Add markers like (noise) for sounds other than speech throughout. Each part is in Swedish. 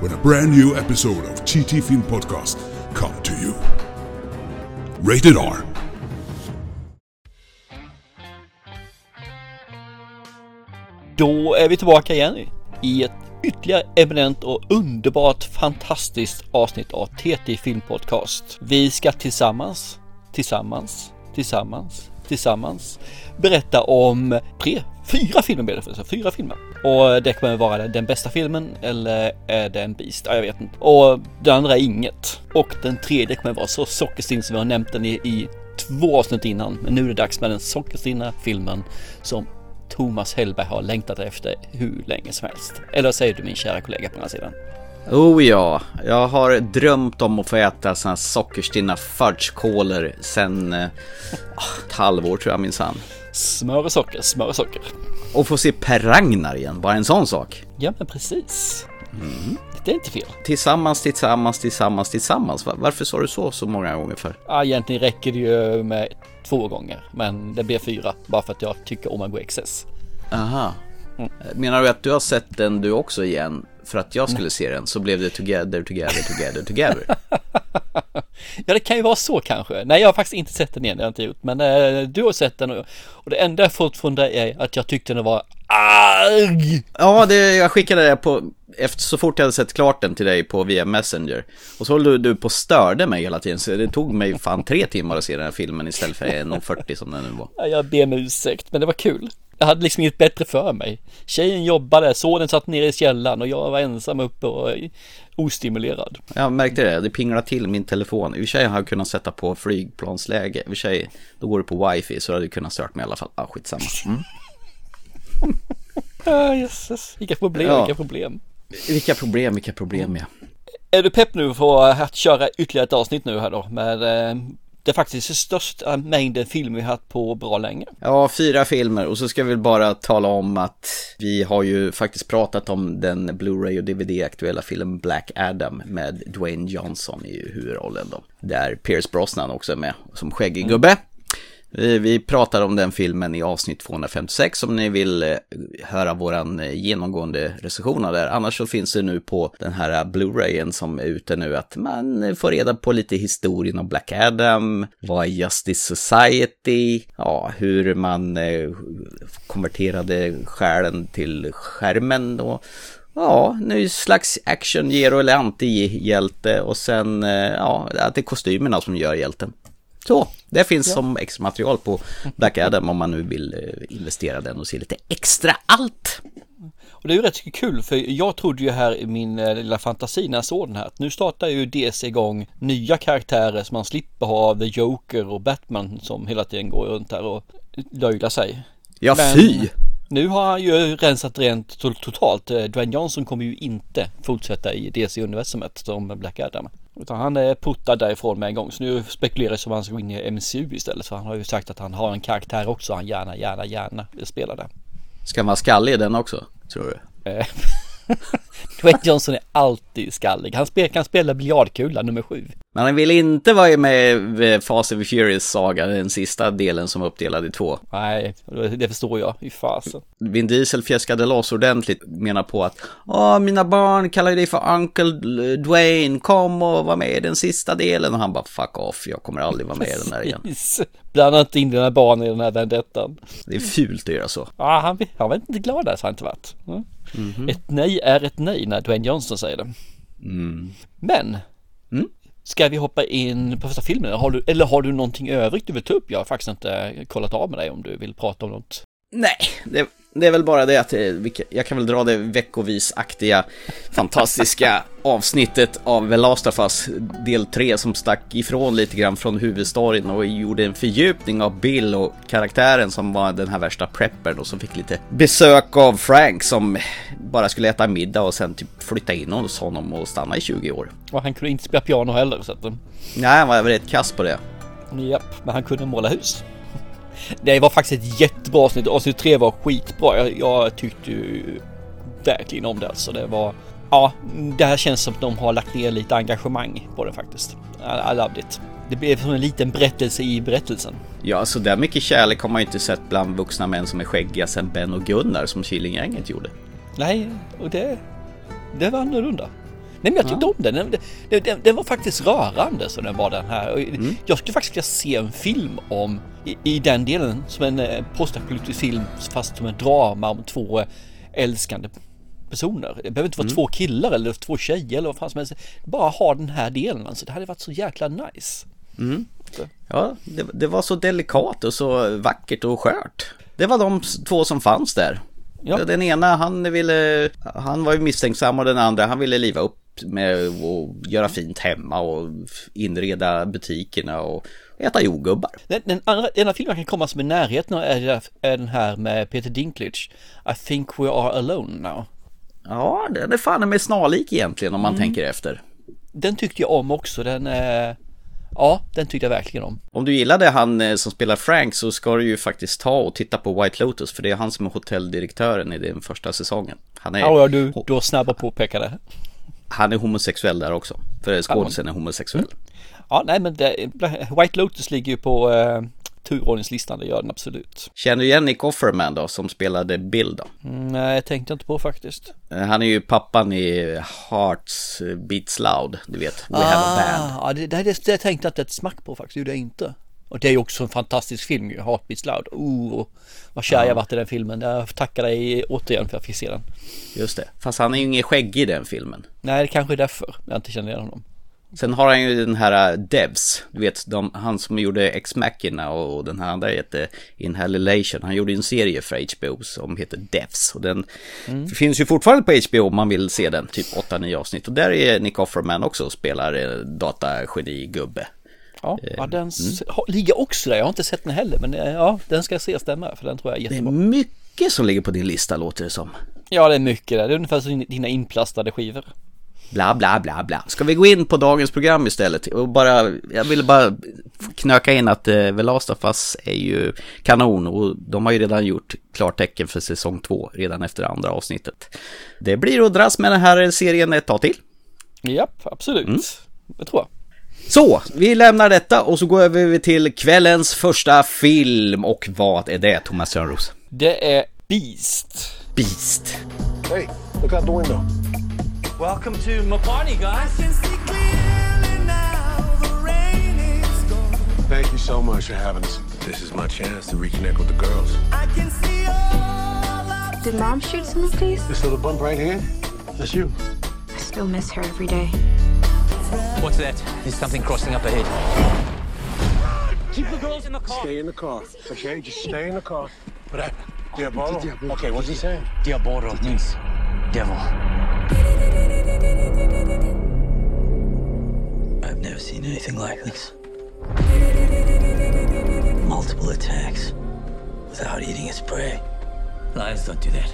when a brand new episode of TT Film Podcast come to you. Rated R. Då är vi tillbaka igen i ett ytterligare eminent och underbart fantastiskt avsnitt av TT Film Podcast. Vi ska tillsammans, tillsammans, tillsammans, tillsammans berätta om tre, fyra filmer blir det för fyra filmer. Och det kommer vara den bästa filmen eller är det en Beast? Ja, jag vet inte. Och den andra är inget. Och den tredje kommer vara så sockerstinn som vi har nämnt den i, i två avsnitt innan. Men nu är det dags med den sockerstinna filmen som Thomas Hellberg har längtat efter hur länge som helst. Eller vad säger du min kära kollega på den här sidan? Oh ja, jag har drömt om att få äta såna här sockerstinna fudgekolor sen eh, ett halvår tror jag minsann. Smör och socker, smör och socker. Och få se Per Ragnar igen, bara en sån sak. Ja men precis. Mm. Det är inte fel. Tillsammans, tillsammans, tillsammans, tillsammans. Varför sa du så så många gånger för? Ja, egentligen räcker det ju med två gånger, men det blir fyra bara för att jag tycker om gå excess. Aha. Mm. Menar du att du har sett den du också igen för att jag skulle se den så blev det together, together, together, together. (laughs) ja, det kan ju vara så kanske. Nej, jag har faktiskt inte sett den igen, det har jag inte gjort. Men eh, du har sett den och, och det enda jag fått från dig är att jag tyckte den var arg. Ja, det, jag skickade det på, efter, så fort jag hade sett klart den till dig på via Messenger. Och så höll du, du på och störde mig hela tiden, så det tog mig fan tre timmar att se den här filmen istället för 1.40 som den nu var. Ja, jag ber om ursäkt, men det var kul. Jag hade liksom inget bättre för mig. Tjejen jobbade, sonen satt nere i källaren och jag var ensam uppe och ostimulerad. Jag märkte det, det pinglade till min telefon. I och för sig har jag kunnat sätta på flygplansläge. I och för sig, då går det på wifi så hade det kunnat stört mig i alla fall. Ah, skitsamma. Mm. (laughs) ah, jösses, vilka problem, ja. vilka problem. Vilka problem, vilka problem ja. Är du pepp nu för att köra ytterligare ett avsnitt nu här då med eh, det är faktiskt den största mängden filmer vi haft på bra länge. Ja, fyra filmer och så ska vi bara tala om att vi har ju faktiskt pratat om den Blu-ray och DVD-aktuella filmen Black Adam med Dwayne Johnson i huvudrollen då. Där Pierce Brosnan också är med som skäggig mm. Vi pratar om den filmen i avsnitt 256 om ni vill eh, höra våran eh, genomgående recension av det. Annars så finns det nu på den här Blu-rayen som är ute nu att man eh, får reda på lite historien om Black Adam, vad är Justice Society, ja, hur man konverterade själen till skärmen då. Ja, nu slags action, gero eller anti-hjälte och sen, ja, det är kostymerna som gör hjälten. Så, det finns ja. som extra material på Black Adam om man nu vill eh, investera den och se lite extra allt. Och det är ju rätt kul för jag trodde ju här i min eh, lilla fantasi när jag såg den här att nu startar ju DC igång nya karaktärer som man slipper ha The Joker och Batman som hela tiden går runt här och löjlar sig. Ja, Men fy! Nu har han ju rensat rent totalt. Eh, Dwayne Johnson kommer ju inte fortsätta i DC-universumet som Black Adam. Utan han är puttad därifrån med en gång. Så nu spekulerar det om han ska gå in i MCU istället. För han har ju sagt att han har en karaktär också han gärna, gärna, gärna vill spela där. Ska man vara skallig i den också, tror du? (laughs) (laughs) Dwayne Johnson är alltid skallig. Han spel, kan spela biljardkula nummer sju. Men han vill inte vara med i Fast and Furious saga, den sista delen som är uppdelad i två. Nej, det förstår jag. I fasen. Vin Diesel fjäskade loss ordentligt, menar på att Åh, mina barn kallar dig för Uncle Dwayne, kom och var med i den sista delen. Och han bara, fuck off, jag kommer aldrig vara med i den där igen. Blanda inte in dina barn i den här vendettan. Det är fult att göra så. Ja, han, han var inte glad där, så han inte varit. Mm. Mm -hmm. Ett nej är ett nej när Dwayne Johnson säger det. Mm. Men, mm? ska vi hoppa in på första filmen? Har du, eller har du någonting övrigt du vill ta upp? Jag har faktiskt inte kollat av med dig om du vill prata om något. Nej, det, det är väl bara det att eh, jag kan väl dra det veckovis-aktiga fantastiska (laughs) avsnittet av The Last of Us del 3 som stack ifrån lite grann från huvudstoryn och gjorde en fördjupning av Bill och karaktären som var den här värsta preppern och som fick lite besök av Frank som bara skulle äta middag och sen typ flytta in hos honom och stanna i 20 år. Och han kunde inte spela piano heller så att... Nej, han var rätt kass på det. Japp, men han kunde måla hus. Det var faktiskt ett jättebra avsnitt. Avsnitt 3 var skitbra. Jag, jag tyckte ju verkligen om det alltså. Det var... Ja, det här känns som att de har lagt ner lite engagemang på det faktiskt. I, I loved it. Det blev som en liten berättelse i berättelsen. Ja, så där mycket kärlek har man ju inte sett bland vuxna män som är skäggiga sen Ben och Gunnar som Killinggänget gjorde. Nej, och det... Det var annorlunda. Nej men jag tyckte ja. om den. Den, den, den. den, var faktiskt rörande så den var den här. Mm. Jag skulle faktiskt vilja se en film om i, i den delen som en eh, postapokalyptisk film fast som en drama om två eh, älskande personer. Det behöver inte vara mm. två killar eller två tjejer eller vad fan som helst. Bara ha den här delen alltså. Det hade varit så jäkla nice. Mm. Ja, det, det, var så delikat och så vackert och skört. Det var de två som fanns där. Ja. Den ena han ville, han var ju misstänksam och den andra han ville liva upp med att göra fint hemma och inreda butikerna och äta jordgubbar. Den, den andra, ena filmen kan komma som i närheten är, är den här med Peter Dinklage. I think we are alone now. Ja, den är fan med snarlik egentligen om man mm. tänker efter. Den tyckte jag om också. Den är... Ja, den tyckte jag verkligen om. Om du gillade han eh, som spelar Frank så ska du ju faktiskt ta och titta på White Lotus för det är han som är hotelldirektören i den första säsingen. Han är... Ja, du, du har snabba påpekade han är homosexuell där också. För skådisen är homosexuell. Mm. Ja, nej men det, White Lotus ligger ju på uh, turordningslistan, det gör den absolut. Känner du igen Nick Offerman då, som spelade Bill då? Mm, nej, jag tänkte inte på faktiskt. Eh, han är ju pappan i Hearts Beats Loud, du vet, We ah, Have a Band. Ja, det, det, det, det tänkte jag inte ett smack på faktiskt, gjorde jag inte. Och det är ju också en fantastisk film ju, Heartbeats Loud. Oh, vad kär ja. jag varit i den filmen. Jag tackar dig återigen för att jag fick se den. Just det, fast han är ju ingen skägg i den filmen. Nej, det kanske är därför jag inte känner igen honom. Sen har han ju den här uh, Devs, du vet, de, han som gjorde X-Machina och den här andra heter Inhalation. Han gjorde en serie för HBO som heter Devs och den mm. finns ju fortfarande på HBO om man vill se den, typ 8-9 avsnitt. Och där är Nick Offerman också och spelar eh, datageni-gubbe. Ja, ja eh, den mm. ligger också där. Jag har inte sett den heller, men eh, ja, den ska ses där med, för den tror jag är jättebra. Det är mycket som ligger på din lista låter det som. Ja, det är mycket där. Det är ungefär som dina inplastade skivor. Bla, bla, bla, bla. Ska vi gå in på dagens program istället? Och bara, jag vill bara knöka in att eh, The Last of Us är ju kanon och de har ju redan gjort klartecken för säsong två redan efter andra avsnittet. Det blir att dras med den här serien ett tag till. Japp, absolut. Mm. Det tror jag. Så, vi lämnar detta och så går vi till kvällens första film. Och vad är det, Thomas Törnros? Det är Beast. Beast. Hey, look out the window. Welcome to my party, guys. Thank you so much for having us. This is my chance to reconnect with the girls. Did mom shoot some of these? This little bump right here? That's you. I still miss her every day. What's that? There's something crossing up ahead. Keep the girls in the car. Stay in the car, okay? Just stay in the car. What happened? Diabolo? Diabolo. Okay, what's he saying? Diabolo means devil. I've never seen anything like this. Multiple attacks without eating its prey. Lions don't do that.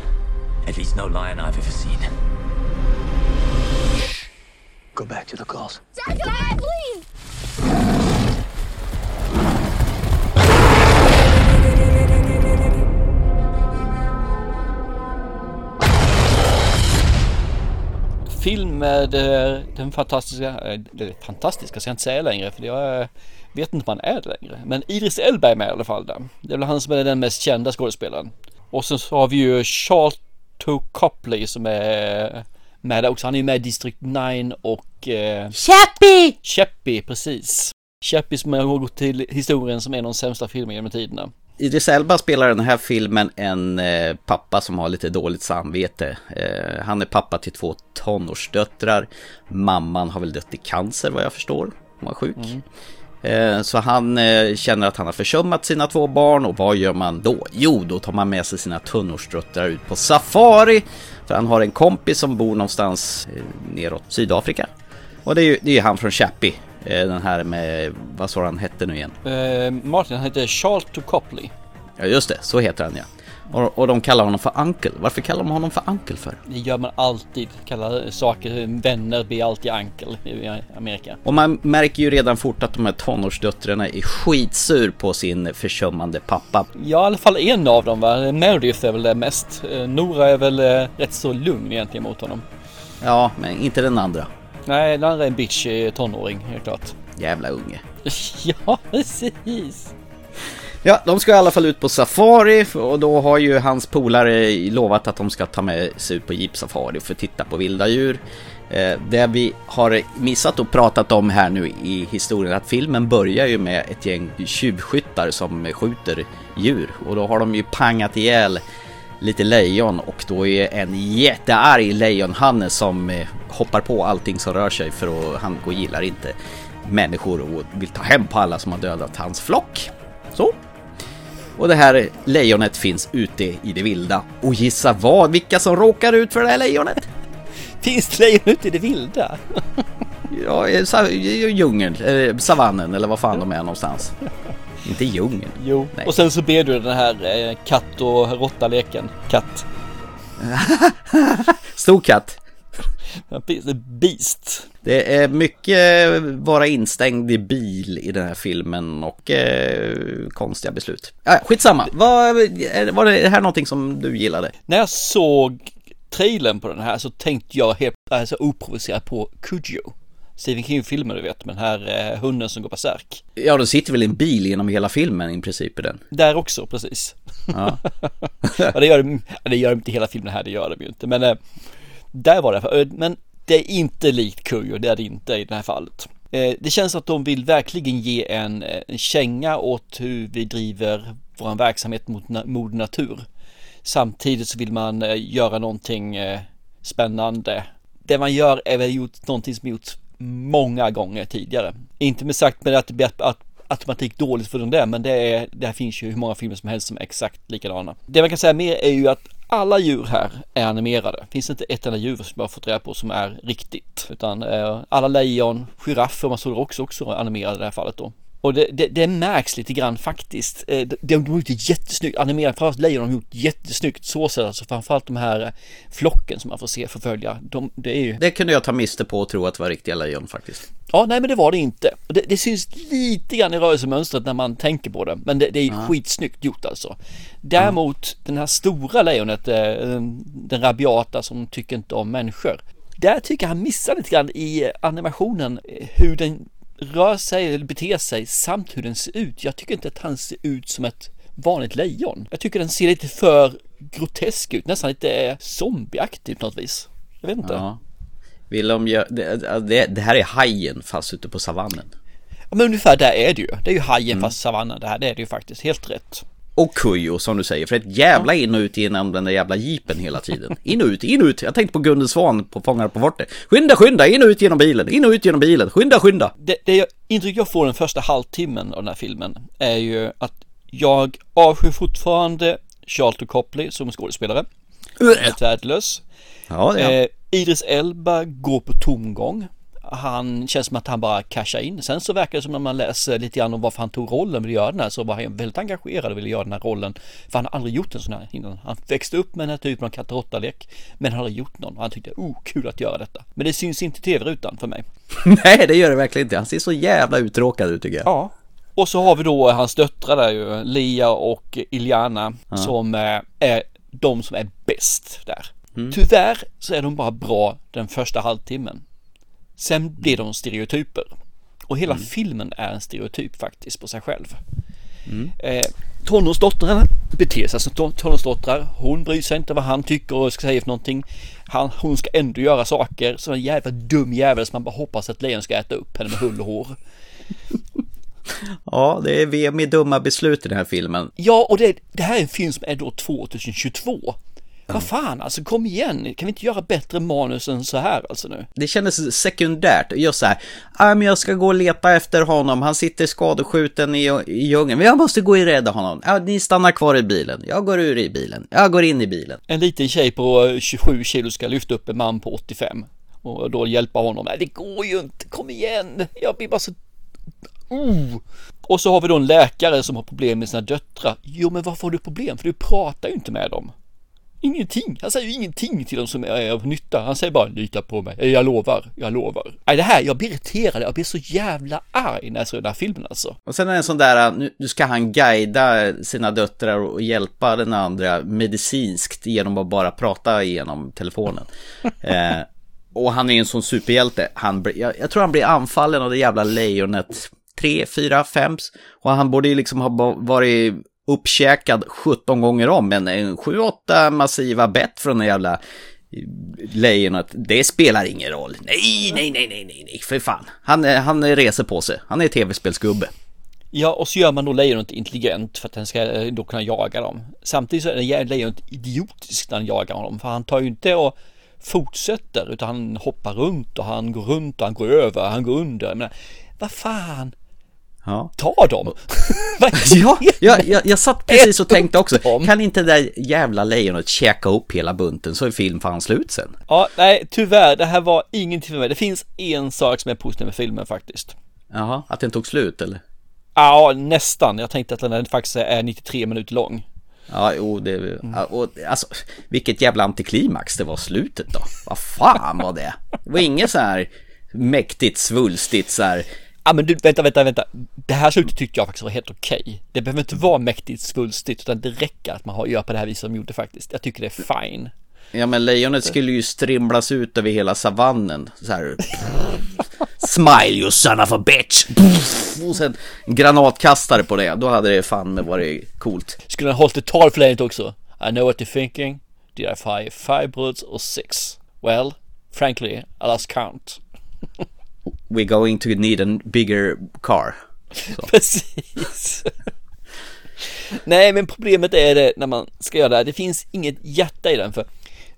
At least no lion I've ever seen. Go back to the calls. Dad, Dad, please! Film med eh, den fantastiska, eh, det fantastiska ska jag inte säga längre för jag eh, vet inte om han är längre. Men Idris Elba är med i alla fall där. Det är väl han som är den mest kända skådespelaren. Och sen så har vi ju Charlton Copley som är med också. Han är ju med i District 9 och... Eh, Chappie! Chappie, precis. Chappie som har gått till historien som en av de sämsta filmerna genom tiderna. Idris Elba spelar den här filmen en eh, pappa som har lite dåligt samvete. Eh, han är pappa till två tonårsdöttrar. Mamman har väl dött i cancer vad jag förstår. Hon var sjuk. Mm. Eh, Så han eh, känner att han har försummat sina två barn och vad gör man då? Jo, då tar man med sig sina tunnårsdöttrar ut på safari. För han har en kompis som bor någonstans eh, neråt Sydafrika. Och det är ju, det är han från Chappie. Den här med, vad sa han hette nu igen? Eh, Martin han heter Charlton Copley. Ja just det, så heter han ja. Och, och de kallar honom för Uncle. Varför kallar de honom för Uncle för? Det gör man alltid. Kallar saker, vänner blir alltid ankel i Amerika. Och man märker ju redan fort att de här tonårsdöttrarna är skitsur på sin försummande pappa. Ja, i alla fall en av dem va. Meredith är väl det mest. Eh, Nora är väl eh, rätt så lugn egentligen mot honom. Ja, men inte den andra. Nej, den andra är en bitch eh, tonåring, helt klart. Jävla unge. (laughs) ja, precis. Ja, de ska i alla fall ut på safari och då har ju hans polare lovat att de ska ta med sig ut på jeep-safari för att titta på vilda djur. Eh, det vi har missat och pratat om här nu i historien att filmen börjar ju med ett gäng tjuvskyttar som skjuter djur och då har de ju pangat ihjäl lite lejon och då är en jättearg lejonhanne som eh, hoppar på allting som rör sig för att han gillar inte människor och vill ta hem på alla som har dödat hans flock. Så. Och det här lejonet finns ute i det vilda. Och gissa vad? Vilka som råkar ut för det här lejonet? (laughs) Finns det lejon ute i det vilda? (laughs) Ja, eh, sa- djungeln, eh, savannen eller vad fan de är någonstans. (laughs) Inte djungeln. Jo. Nej. Och sen så ber du den här eh, katt och råtta-leken. Katt. Stor katt. Beast. Det är mycket vara instängd i bil i den här filmen och eh, konstiga beslut. Ja, skitsamma. Var, är- var det här någonting som du gillade? När jag såg trailern på den här så tänkte jag helt alltså, oprovocerat på Cujo. Stephen King-filmen du vet med den här eh, hunden som går bärsärk. Ja, de sitter väl i en bil genom hela filmen i princip i den. Där också precis. Ja. (laughs) ja, det gör de, det gör de inte hela filmen här, det gör de ju inte. Men eh, där var det. Eh, men det är inte likt Kujo, det är det inte i det här fallet. Eh, det känns att de vill verkligen ge en, eh, en känga åt hur vi driver vår verksamhet mot na- mod natur. Samtidigt så vill man göra någonting spännande. Det man gör är väl gjort någonting som gjorts många gånger tidigare. Inte med sagt med att det blir att, att automatik dåligt för den där, men det, är, det här finns ju hur många filmer som helst som är exakt likadana. Det man kan säga mer är ju att alla djur här är animerade. Finns inte ett enda djur som jag har fått reda på som är riktigt. Utan eh, alla lejon, giraffer, man såg också, också animerade i det här fallet då. Och det, det, det märks lite grann faktiskt. Eh, De, de har gjort det jättesnyggt, animerat, framförallt lejon har gjort jättesnyggt så sätt, alltså framförallt de här eh, flocken som man får se förfölja. De, det är ju Det kunde jag ta miste på och tro att det var riktiga lejon faktiskt. Ja, nej men det var det inte. Det, det syns lite grann i rörelsemönstret när man tänker på det. Men det, det är skitsnyggt gjort alltså. Däremot den här stora lejonet, eh, den rabiata som tycker inte om människor. Där tycker jag han missar lite grann i animationen hur den rör sig eller beter sig samt hur den ser ut. Jag tycker inte att han ser ut som ett vanligt lejon. Jag tycker den ser lite för grotesk ut, nästan lite zombieaktig på något vis. Jag vet inte. Ja. Vill de göra, det, det, det här är hajen fast ute på savannen. Ja, men ungefär där är det ju. Det är ju hajen fast savannen det här. Det är det ju faktiskt. Helt rätt. Och Kujo som du säger, för ett jävla in och ut genom den där jävla jeepen hela tiden. In och ut, in och ut. Jag tänkte på Gunde Svan på Fångarna på fortet. Skynda, skynda, in och ut genom bilen, in och ut genom bilen, skynda, skynda. Det, det jag, intryck jag får den första halvtimmen av den här filmen är ju att jag avskyr fortfarande Charlton Copley som skådespelare. Helt värdelös. Ja, ja. Eh, Idris Elba går på tomgång. Han känns som att han bara cashar in. Sen så verkar det som när man läser lite grann om varför han tog rollen, ville göra den här, så var han väldigt engagerad och ville göra den här rollen. För han har aldrig gjort en sån här innan. Han växte upp med den här typen av katt och lek men har aldrig gjort någon. Och han tyckte, oh, kul att göra detta. Men det syns inte i tv-rutan för mig. (laughs) Nej, det gör det verkligen inte. Han ser så jävla uttråkad ut tycker jag. Ja. Och så har vi då hans döttrar där ju, Lia och Iliana, som eh, är de som är bäst där. Tyvärr så är de bara bra den första halvtimmen. Sen blir de stereotyper. Och hela filmen är en stereotyp faktiskt på sig själv. Eh, tonårsdottrarna beter sig som ton- tonårsdottrar. Hon bryr sig inte vad han tycker och ska säga för någonting. Han, hon ska ändå göra saker. Så en jävla dum jävel som man bara hoppas att lejon ska äta upp henne med hull och hår. Ja, det är VM i dumma beslut i den här filmen. Ja, och det, det här är en film som är då 2022. Vad fan, alltså kom igen, kan vi inte göra bättre manus än så här alltså nu? Det kändes sekundärt, just så här, ah, men jag ska gå och leta efter honom, han sitter skadeskjuten i, i djungeln, men jag måste gå och rädda honom. Ja, ni stannar kvar i bilen, jag går ur i bilen, jag går in i bilen. En liten tjej på 27 kilo ska lyfta upp en man på 85 och då hjälpa honom. Nej, det går ju inte, kom igen, jag blir bara så... Oh. Och så har vi då en läkare som har problem med sina döttrar. Jo, men varför har du problem? För du pratar ju inte med dem. Ingenting. Han säger ju ingenting till dem som är av nytta. Han säger bara lita på mig. Jag lovar, jag lovar. Nej, det här, jag blir irriterad. Jag blir så jävla arg när jag ser den här filmen alltså. Och sen är det en sån där, nu, ska han guida sina döttrar och hjälpa den andra medicinskt genom att bara prata igenom telefonen. (laughs) eh, och han är en sån superhjälte. Han, jag, jag tror han blir anfallen av det jävla lejonet tre, fyra, fem. Och han borde ju liksom ha varit uppkäkad 17 gånger om, men en 7-8 massiva bett från den jävla eh, lejonet, det spelar ingen roll. Nej, nej, nej, nej, nej, nej, för fan. Han, eh, han reser på sig, han är tv-spelsgubbe. Ja, och så gör man då lejonet intelligent för att den ska eh, då kunna jaga dem. Samtidigt så är lejonet idiotiskt när han jagar honom, för han tar ju inte och fortsätter, utan han hoppar runt och han går runt och han går över, han går under. Jag menar, vad fan, Ja. Ta dem! (laughs) ja, jag, jag, jag satt precis och tänkte också, kan inte det där jävla lejonet käka upp hela bunten så är film fan slut sen? Ja, nej, tyvärr, det här var ingenting för mig. Det finns en sak som är positiv med filmen faktiskt. Jaha, att den tog slut eller? Ja, nästan. Jag tänkte att den faktiskt är 93 minuter lång. Ja, jo, det... Och, alltså, vilket jävla antiklimax det var slutet då. Vad fan var det? Det var inget så här mäktigt svulstigt så här Ja men du, vänta, vänta, vänta. Det här slutet tyckte jag faktiskt var helt okej. Okay. Det behöver inte vara mäktigt svulstigt utan det räcker att man har, gör på det här viset som de gjorde faktiskt. Jag tycker det är fine. Ja men lejonet skulle ju strimlas ut över hela savannen. Så här. Smile you son of a bitch! Och sen granatkastare på det. Då hade det fan med varit coolt. Skulle han hållit ett tal för lejonet också? I know what you're thinking. Did I fire five bullets or six? Well, frankly, I lost count. (laughs) we're going to need a bigger car. (laughs) Så. Precis. Nej, men problemet är det när man ska göra det här. Det finns inget hjärta i den. För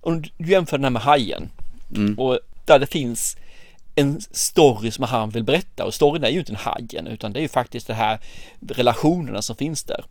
om du jämför den här med Hajen mm. och där det finns en story som han vill berätta och storyn är ju inte en hajen utan det är ju faktiskt det här relationerna som finns där.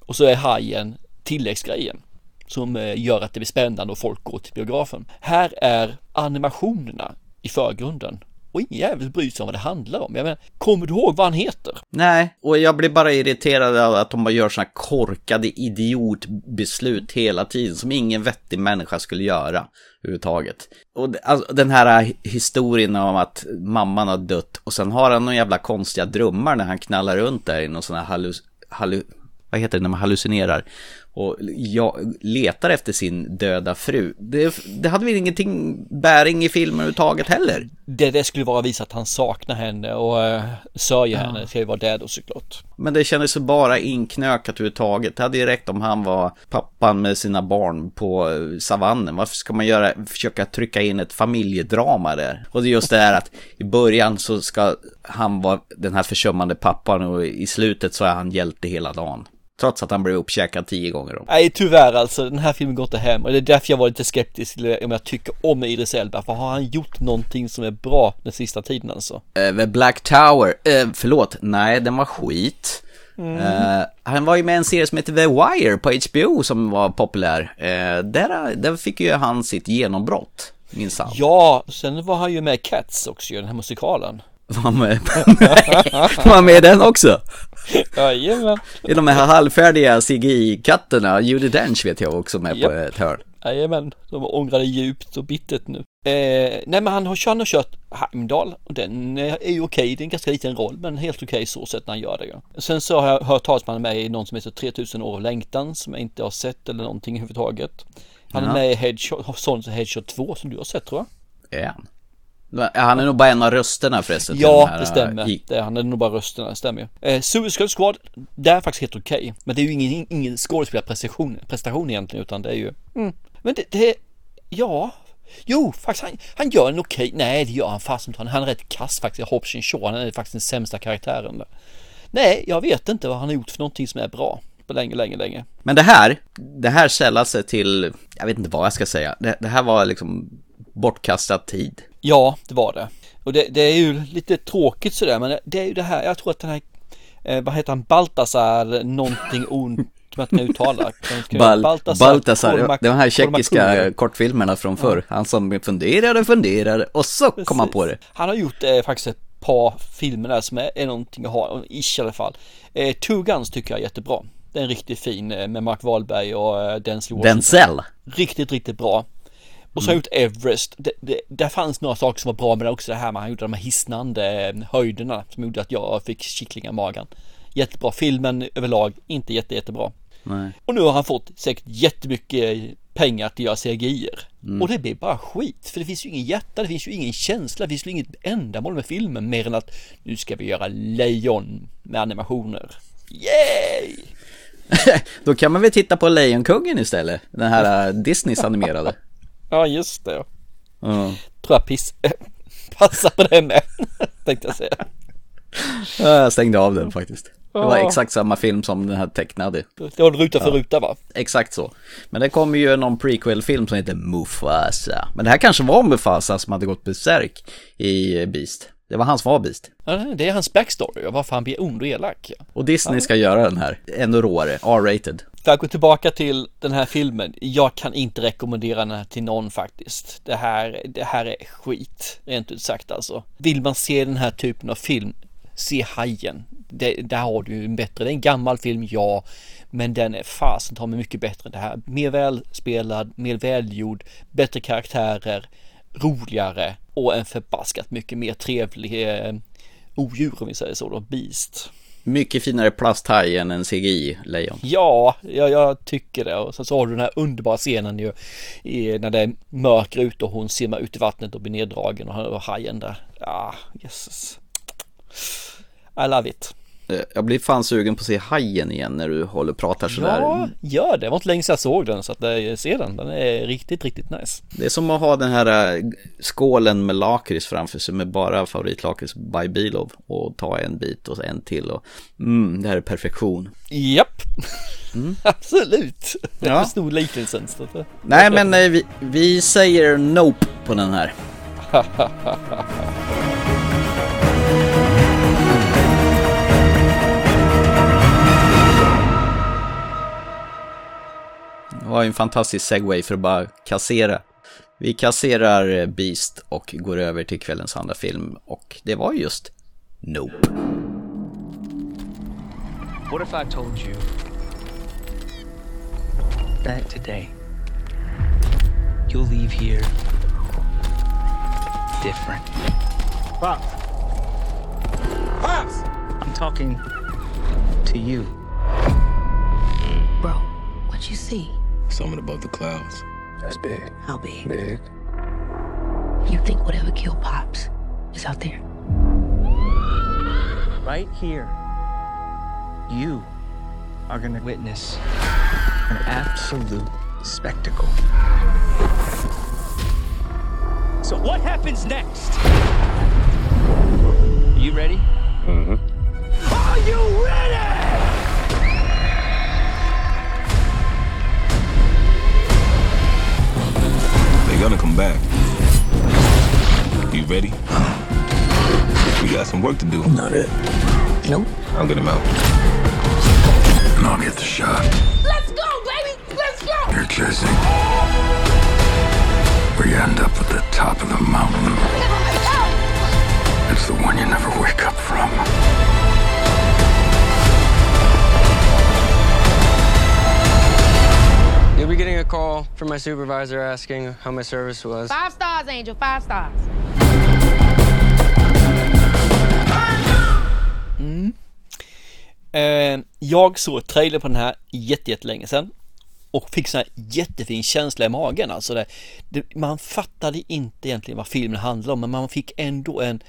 Och så är hajen tilläggsgrejen som eh, gör att det blir spännande och folk går till biografen. Här är animationerna i förgrunden och ingen jävel bryr sig om vad det handlar om. Jag menar, kommer du ihåg vad han heter? Nej, och jag blir bara irriterad av att de bara gör sådana korkade idiotbeslut hela tiden som ingen vettig människa skulle göra överhuvudtaget. Och alltså, den här historien om att mamman har dött och sen har han några jävla konstiga drömmar när han knallar runt där i någon sån här hallu... Hallu, vad heter det när man hallucinerar? Och jag letar efter sin döda fru. Det, det hade väl ingenting bäring i filmen överhuvudtaget heller. Det, det skulle vara att visa att han saknar henne och uh, sörjer ja. henne. Det ska ju vara det då såklart. Men det kändes så bara inknökat överhuvudtaget. Det hade ju räckt om han var pappan med sina barn på eh, savannen. Varför ska man göra, försöka trycka in ett familjedrama där? Och det är just det här att i början så ska han vara den här försummande pappan och i slutet så är han hjälte hela dagen. Trots att han blev uppkäkad tio gånger om. Nej tyvärr alltså, den här filmen går inte hem och det är därför jag var lite skeptisk till om jag tycker om Idris Elba. För har han gjort någonting som är bra den sista tiden alltså? Uh, Black Tower, uh, förlåt, nej den var skit. Mm. Uh, han var ju med i en serie som heter The Wire på HBO som var populär. Uh, där, där fick ju han sitt genombrott, minsann. Ja, sen var han ju med i Cats också, den här musikalen. Var han med, (laughs) var han med i den också? Jajamän. I de här halvfärdiga CGI-katterna, Judi Dench vet jag också med yep. på ett hörn. Jajamän, de ångrade djupt och bittert nu. Eh, nej men han har, han har kört Heimdall och den är ju okej, okay. det är en ganska liten roll men helt okej okay så sett när han gör det ju. Sen så har jag hört talas med mig i någon som heter 3000 år av längtan som jag inte har sett eller någonting överhuvudtaget. Han ja. är med i Headshot, Sons Headshot 2 som du har sett tror jag. Är han? Han är nog bara en av rösterna förresten. Ja, det stämmer. I... Det, han är nog bara rösterna, det stämmer ju. Eh, Suicide Squad, det är faktiskt helt okej. Okay. Men det är ju ingen, ingen skådespelarprestation prestation egentligen, utan det är ju... Mm. Men det, det, ja. Jo, faktiskt han, han gör en okej, okay. nej det gör han fast inte. Han, han är rätt kass faktiskt. Hobson Shaw, han är faktiskt den sämsta karaktären. Där. Nej, jag vet inte vad han har gjort för någonting som är bra. på länge, länge, länge. Men det här, det här sällar sig till, jag vet inte vad jag ska säga, det, det här var liksom bortkastad tid. Ja, det var det. Och det, det är ju lite tråkigt sådär, men det är ju det här, jag tror att den här, eh, vad heter han, Baltasar, någonting ont som jag kan uttala. Bal Baltasar, var de här tjeckiska kortfilmerna från förr. Han som funderade och funderade och så Precis. kom han på det. Han har gjort eh, faktiskt ett par filmer där som är, är någonting att ha, ish i alla fall. Eh, Two Guns tycker jag är jättebra. Det är riktigt fin eh, med Mark Wahlberg och eh, Denzel Denzel? Riktigt, riktigt bra. Och så har jag gjort Everest. Det, det, där fanns några saker som var bra men också det här med han gjorde de här hisnande eh, höjderna som gjorde att jag fick kittlingar i magen. Jättebra. Filmen överlag inte jätte, jättebra. Nej. Och nu har han fått säkert jättemycket pengar till att göra cgi mm. Och det blir bara skit. För det finns ju ingen hjärta, det finns ju ingen känsla, det finns ju inget ändamål med filmen mer än att nu ska vi göra lejon med animationer. Yay! (laughs) Då kan man väl titta på Lejonkungen istället, den här Disneys animerade. (laughs) Ja, just det. Mm. Tror jag piss... (laughs) passar på det med, (laughs) tänkte jag säga. Jag stängde av den faktiskt. Det var exakt samma film som den här tecknade. Det var ruta för ruta va? Exakt så. Men det kommer ju någon prequel-film som heter Mufasa. Men det här kanske var Mufasa som hade gått besärk i Beast. Det var han som var Beast. Ja, det är hans backstory och varför han blir ond och elak. Ja. Och Disney ska göra den här, ännu råare, R-rated. För att gå tillbaka till den här filmen, jag kan inte rekommendera den här till någon faktiskt. Det här, det här är skit, rent ut sagt alltså. Vill man se den här typen av film, se Hajen. Det, där har du en bättre, det är en gammal film, ja, men den är fasen ta mig mycket bättre än det här. Mer välspelad, mer välgjord, bättre karaktärer, roligare och en förbaskat mycket mer trevlig eh, odjur om vi säger så då, Beast. Mycket finare plasthaj än en CGI-lejon. Ja, jag, jag tycker det. Och sen så har du den här underbara scenen ju i, när det är mörker ute och hon simmar ut i vattnet och blir neddragen och, och hajen där. Ah, ja, jösses. I love it. Eh, jag blir fan sugen på att se Hajen igen när du håller och pratar sådär. Ja, gör det. Det var inte länge sedan jag såg den så att jag eh, ser den. Den är riktigt, riktigt nice. Det är som att ha den här eh, skålen med lakrits framför sig med bara favoritlakrits by Bilov och ta en bit och en till och mm, det här är perfektion. Japp, mm. (laughs) absolut. Jag ja. förstod liknelsen. Nej, men vi, vi säger nope på den här. (laughs) Var en fantastisk segway för att bara kassera. Vi kasserar Beast och går över till kvällens andra film och det var just Nope. What if I told you that today you'll leave here different? Pops! Pops! I'm talking to you. Bro, what you see? Someone above the clouds. That's big. How big? Big. You think whatever killed Pops is out there? Right here, you are gonna witness an absolute spectacle. So what happens next? Are you ready? Mm-hmm. Are you ready? They're gonna come back. You ready? We got some work to do. Not it. Nope. I'll get him out. And I'll get the shot. Let's go, baby! Let's go! You're chasing. Where you end up at the top of the mountain. It's the one you never wake up from. You'll be getting a call from my supervisor asking how my service was. Five stars, Angel. Five stars. Mm. Eh, jag såg trailer på den här jättelänge sedan och fick sån här jättefin känsla i magen. Alltså det, det, man fattade inte egentligen vad filmen handlade om, men man fick ändå en,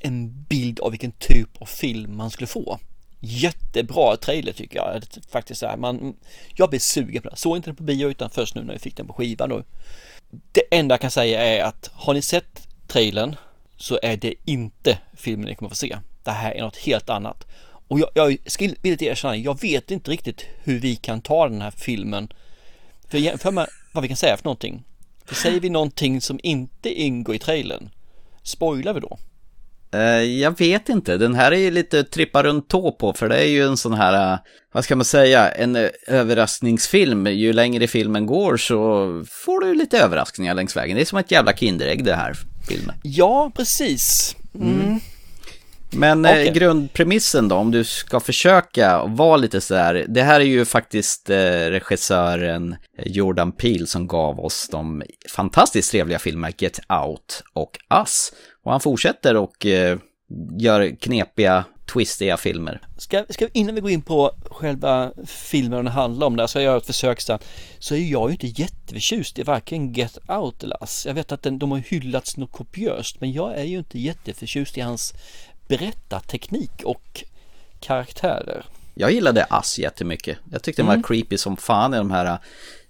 en bild av vilken typ av film man skulle få. Jättebra trailer tycker jag faktiskt. Är. Man, jag blev sugen på den. Såg inte den på bio utan först nu när vi fick den på skiva nu. Det enda jag kan säga är att har ni sett trailern så är det inte filmen ni kommer få se. Det här är något helt annat. Och jag, jag ska villigt erkänna, jag vet inte riktigt hur vi kan ta den här filmen. För jämför med vad vi kan säga för någonting. För säger vi någonting som inte ingår i trailern, spoilar vi då? Uh, jag vet inte, den här är ju lite trippa runt tå på för det är ju en sån här, uh, vad ska man säga, en uh, överraskningsfilm. Ju längre filmen går så får du lite överraskningar längs vägen. Det är som ett jävla Kinderägg det här filmen. Ja, precis. Mm. Mm. Men okay. eh, grundpremissen då, om du ska försöka vara lite sådär, det här är ju faktiskt eh, regissören Jordan Peele som gav oss de fantastiskt trevliga filmerna Get Out och Us. Och han fortsätter och eh, gör knepiga, twistiga filmer. Ska, ska, innan vi går in på själva filmen det handlar om där så jag gör ett försök sen. Så är jag ju inte jätteförtjust i varken Get Out eller Us. Jag vet att den, de har hyllats något kopiöst men jag är ju inte jätteförtjust i hans berättarteknik och karaktärer. Jag gillade Ass jättemycket. Jag tyckte den var mm. creepy som fan i de här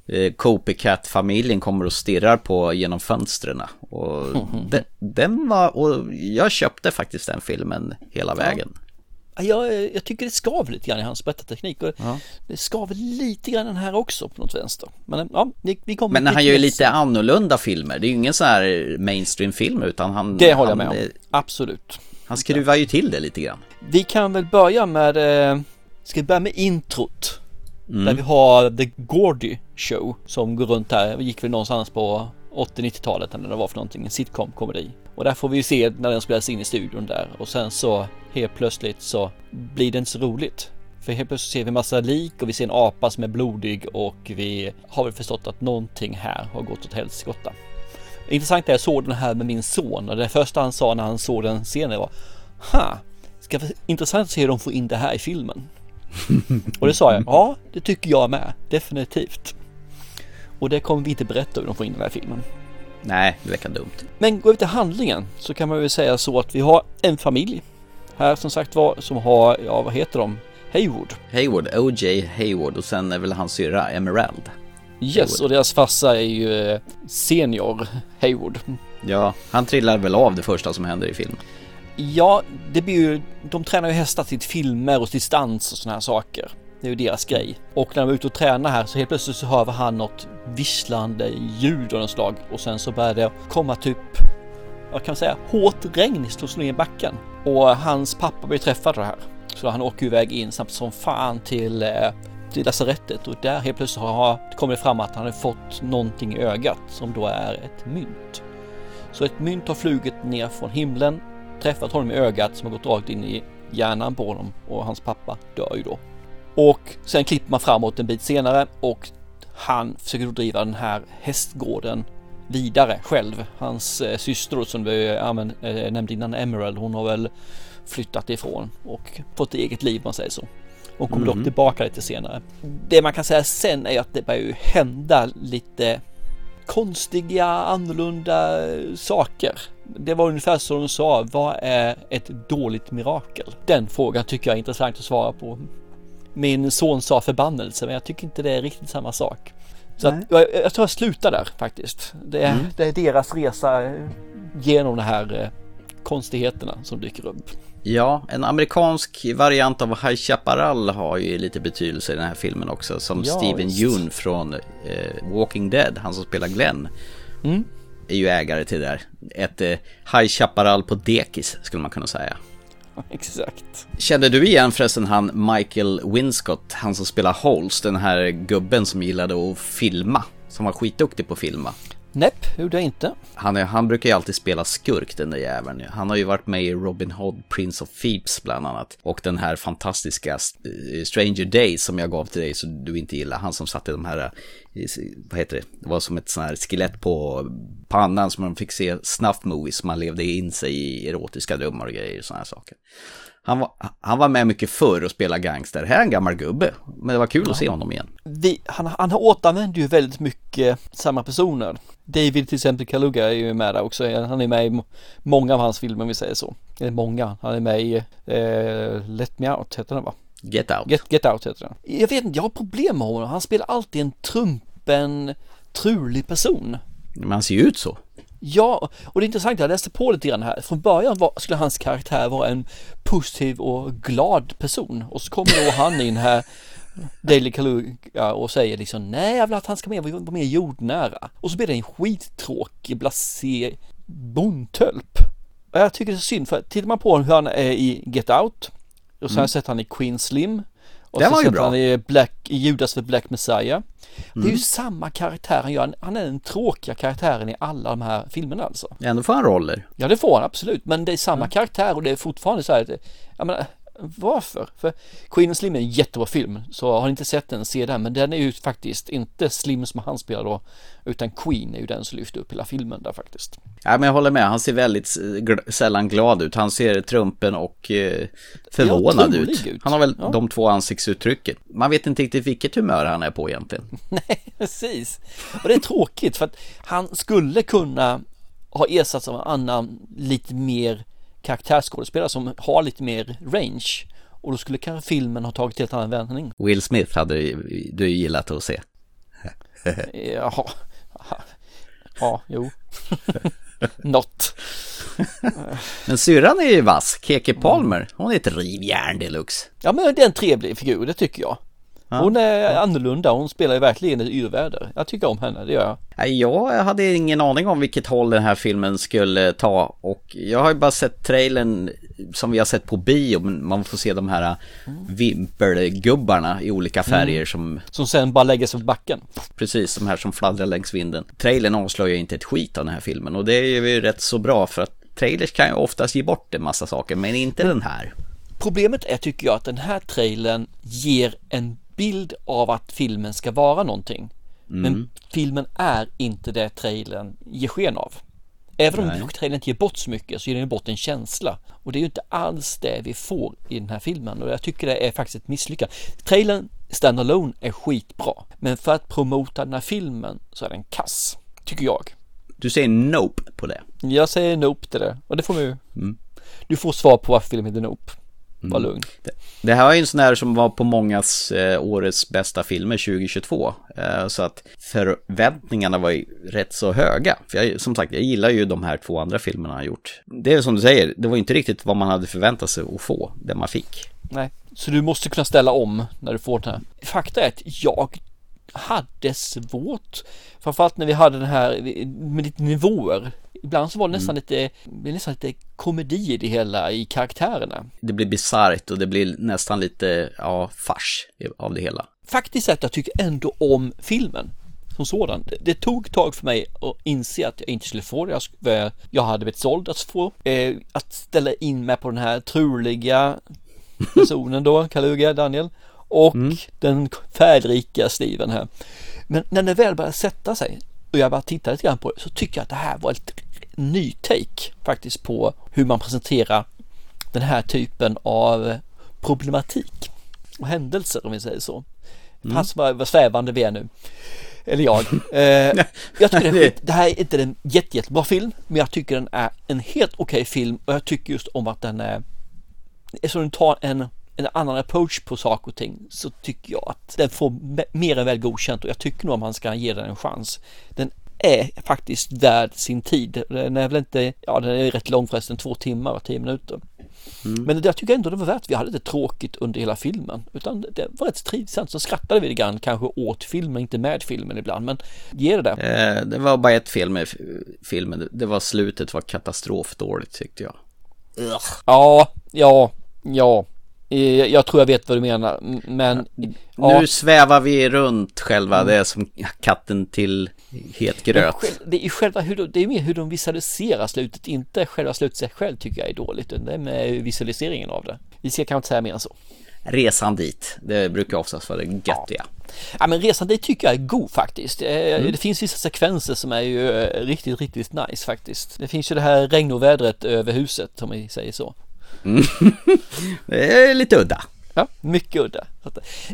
eh, Copycat-familjen kommer och stirrar på genom fönstren. Och (laughs) mm. den, var, och jag köpte faktiskt den filmen hela vägen. Ja. Jag, jag, tycker det skaver lite grann i hans berättarteknik och ja. det skaver lite grann den här också på något vänster. Men ja, vi, kommer Men han gör ju lite annorlunda filmer. Det är ju ingen sån här mainstream-film utan han... Det håller jag med om. Absolut. Han skruvar ju till det lite grann. Vi kan väl börja med, eh, ska vi börja med introt? Mm. Där vi har The Gordy Show som går runt här, vi gick väl någonstans på 80-90-talet eller det var för någonting, en sitcom-komedi. Och där får vi ju se när den spelas in i studion där och sen så helt plötsligt så blir det inte så roligt. För helt plötsligt ser vi massa lik och vi ser en apa som är blodig och vi har väl förstått att någonting här har gått åt helskotta. Intressant är jag såg den här med min son och det första han sa när han såg den scenen var Ha, ska vara intressant att se hur de får in det här i filmen. (laughs) och det sa jag, ja det tycker jag med, definitivt. Och det kommer vi inte berätta hur de får in den här filmen. Nej, det verkar dumt. Men går vi till handlingen så kan man väl säga så att vi har en familj här som sagt var som har, ja vad heter de? Haywood. Haywood, O.J. Haywood och sen är väl hans syrra Emerald. Yes, och deras farsa är ju eh, senior Haywood. Ja, han trillar väl av det första som händer i filmen. Ja, det blir ju, de tränar ju hästar till filmer och distans och sådana här saker. Det är ju deras grej. Och när de är ute och tränar här så helt plötsligt så hör han något visslande ljud av något slag och sen så börjar det komma typ, vad kan man säga, hårt regn slår ner i backen. Och hans pappa blir träffad av det här. Så han åker iväg in snabbt som fan till eh, till lasarettet och där helt plötsligt har det kommit fram att han har fått någonting i ögat som då är ett mynt. Så ett mynt har flugit ner från himlen, träffat honom i ögat som har gått rakt in i hjärnan på honom och hans pappa dör ju då. Och sen klipper man framåt en bit senare och han försöker då driva den här hästgården vidare själv. Hans eh, syster som vi eh, nämnde innan, Emerald, hon har väl flyttat ifrån och fått eget liv om man säger så och kommer mm. dock tillbaka lite senare. Det man kan säga sen är att det börjar ju hända lite konstiga, annorlunda saker. Det var ungefär som de sa, vad är ett dåligt mirakel? Den frågan tycker jag är intressant att svara på. Min son sa förbannelse, men jag tycker inte det är riktigt samma sak. Så att, jag, jag, tror jag slutar där faktiskt. Det är, mm. det är deras resa genom de här eh, konstigheterna som dyker upp. Ja, en amerikansk variant av High Chaparral har ju lite betydelse i den här filmen också. Som ja, Steven Yeun från eh, Walking Dead, han som spelar Glenn. Mm. Är ju ägare till det där. Ett eh, High Chaparral på dekis skulle man kunna säga. (laughs) Exakt. Kände du igen förresten han Michael Winscott, han som spelar Holst, den här gubben som gillade att filma. Som var skitduktig på att filma. Näpp, gjorde jag inte. Han, är, han brukar ju alltid spela skurk den där jäveln. Han har ju varit med i Robin Hood, Prince of Thieves bland annat. Och den här fantastiska eh, Stranger Days som jag gav till dig så du inte gillar. Han som satte de här, eh, vad heter det, det var som ett sånt här skelett på pannan som man fick se snuff movies. Man levde in sig i erotiska drömmar och grejer och sådana här saker. Han var, han var med mycket förr och spelade gangster. Här är en gammal gubbe. Men det var kul ja. att se honom igen. Vi, han, han återanvänder ju väldigt mycket samma personer. David till exempel Kaluga är ju med där också. Han är med i många av hans filmer om vi säger så. Eller många. Han är med i eh, Let Me Out heter den va? Get Out. Get, Get Out heter den. Jag vet inte, jag har problem med honom. Han spelar alltid en trumpen, trulig person. Men han ser ju ut så. Ja, och det är intressant, jag läste på lite grann här. Från början var, skulle hans karaktär vara en positiv och glad person. Och så kommer då han in här, Daily Kaluga och säger liksom nej jag vill att han ska med, vara mer jordnära. Och så blir det en skittråkig, blasé bondtölp. Och jag tycker det är synd för tittar man på hur han är i Get Out och har jag sett han i Queen Slim och Den var ju bra. han i Black, Judas the Black Messiah. Det är ju Mm. samma karaktär han gör. Han är den tråkiga karaktären i alla de här filmerna alltså. Ändå får han roller. Ja det får han absolut, men det är samma karaktär och det är fortfarande så här, att, jag menar, varför? För Queen and Slim är en jättebra film, så har ni inte sett den, se den, men den är ju faktiskt inte Slim som han spelar då, utan Queen är ju den som lyfter upp hela filmen där faktiskt. Ja, men jag håller med, han ser väldigt gl- sällan glad ut. Han ser trumpen och eh, förvånad ut. ut. Han har väl Ja. de två ansiktsuttrycken. Man vet inte riktigt vilket humör han är på egentligen. (laughs) Nej, precis. Och det är tråkigt för att han skulle kunna ha ersatts av en annan lite mer karaktärsskådespelare som har lite mer range. Och då skulle kanske filmen ha tagit helt annan vändning. Will Smith hade du gillat att se. Jaha. Ja, jo. Något. Men syrran är ju vass, Keke Palmer. Hon är ett rivjärn deluxe. Ja men det är en trevlig figur, det tycker jag. Hon är annorlunda, hon spelar ju verkligen ett yrväder. Jag tycker om henne, det gör jag. Jag hade ingen aning om vilket håll den här filmen skulle ta och jag har ju bara sett trailern som vi har sett på bio, men man får se de här vimpelgubbarna i olika färger Mm. som Som sen bara lägger sig på backen. Precis, de här som fladdrar längs vinden. Trailern avslöjar inte ett skit av den här filmen och det är ju rätt så bra för att trailers kan ju oftast ge bort en massa saker, men inte den här. Problemet är tycker jag att den här trailern ger en bild av att filmen ska vara någonting. Mm. Men filmen är inte det trailern ger sken av. Även Nej. om trailern inte ger bort så mycket så ger den bort en känsla. Och det är ju inte alls det vi får i den här filmen och jag tycker det är faktiskt ett misslyckande. Trailern standalone är skitbra. Men för att promota den här filmen så är den kass. Tycker jag. Du säger nope på det. Jag säger Nope till det och det får du. Mm. Du får svar på varför filmen heter Nope. Var Mm. lugn. Det, det här är ju en sån här som var på mångas eh, årets bästa filmer 2022. Eh, så att förväntningarna var ju rätt så höga. För jag, som sagt, jag gillar ju de här två andra filmerna han gjort. Det är som du säger, det var inte riktigt vad man hade förväntat sig att få, det man fick. Nej, så du måste kunna ställa om när du får den här. Fakta är att jag hade svårt, framförallt när vi hade den här med lite nivåer. Ibland så var det nästan lite, det blev nästan lite komedi i det hela i karaktärerna. Det blir bisarrt och det blir nästan lite, ja, fars av det hela. Faktiskt att jag tycker ändå om filmen som sådan. Det, det tog tag för mig att inse att jag inte skulle få det jag, jag hade blivit såld att få. Eh, att ställa in mig på den här troliga (laughs) personen då, Kaluga, Daniel. Och den färdrika Steven här. Men när det väl började sätta sig och jag bara tittade lite grann på det så tycker jag att det här var ett ny take faktiskt på hur man presenterar den här typen av problematik och händelser om vi säger så. Mm. Pass vad, vad svävande vi är nu. Eller jag. (laughs) Eh, jag tycker det, det här är inte en jätte, jättebra film, men jag tycker den är en helt okej film och jag tycker just om att den är, eftersom den tar en, en annan approach på saker och ting så tycker jag att den får me- mer än väl godkänt och jag tycker nog att man ska ge den en chans. Den är faktiskt värd sin tid. Den är väl inte, ja den är rätt lång förresten, två timmar och tio minuter. Men jag tycker ändå det var värt, vi hade inte tråkigt under hela filmen utan det var rätt trivsamt. Så skrattade vi lite grann, kanske åt filmen, inte med filmen ibland, men ge det där. Eh, det var bara ett fel med filmen, det var slutet var katastrofdåligt tyckte jag. Ja, ja, ja. Eh, Jag tror jag vet vad du menar, men ja. Nu svävar vi runt själva, det är som katten till het gröt. Det är själva hur de, det är mer hur de visualiserar slutet, inte själva slutet sig själv tycker jag är dåligt, utan det är med visualiseringen av det. Vi ska kanske inte säga mer än så. Resan dit, det brukar oftast vara det göttiga. Ja men resan dit tycker jag är god faktiskt. Eh, Mm. Det finns vissa sekvenser som är ju eh, riktigt, riktigt nice faktiskt. Det finns ju det här regnovädret över huset om vi säger så. Mm. (laughs) det är lite udda. Ja, mycket udda.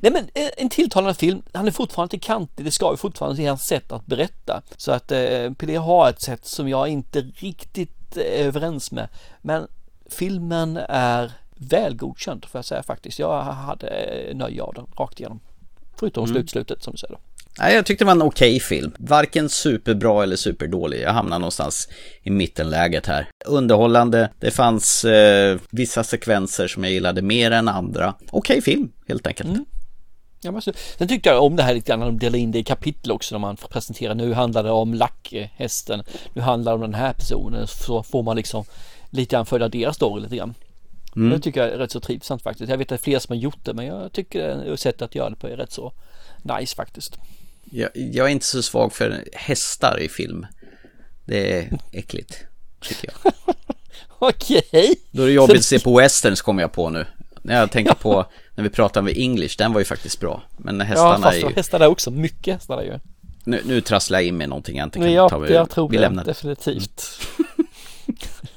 Nej men eh, en tilltalande film, han är fortfarande inte kantig, det ska ju fortfarande till hans sätt att berätta. Så att eh, PD har ett sätt som jag inte riktigt är överens med. Men filmen är väl godkänd får jag säga faktiskt. Jag hade eh, nöje av den rakt igenom. Förutom Mm. slutslutet som du säger då. Nej, jag tyckte det var en okej okay film. Varken superbra eller superdålig. Jag hamnar någonstans i mittenläget här. Underhållande. Det fanns eh, vissa sekvenser som jag gillade mer än andra. Okej okay film, helt enkelt. Mm. Ja, men sen tyckte jag om det här lite grann, de delar in det i kapitel också när man presenterar. Nu handlar det om lackhästen, nu handlar det om den här personen. Så får man liksom lite grann följa deras story lite grann. Mm. Det tycker jag är rätt så trivsamt faktiskt. Jag vet att det är fler som har gjort det, men jag tycker sättet att göra det på är rätt så nice faktiskt. Jag, jag är inte så svag för hästar i film. Det är äckligt, tycker jag. (laughs) Okej. Okay. Då är det jobbigt att se (laughs) på westerns kommer jag på nu. När jag tänker på när vi pratar med English, den var ju faktiskt bra. Men hästarna ja, fast är ju... hästar där också, mycket hästar ju. Nu, nu trasslar jag in med någonting jag inte kan ja, ta. Vi, jag tror vi det, definitivt. (laughs)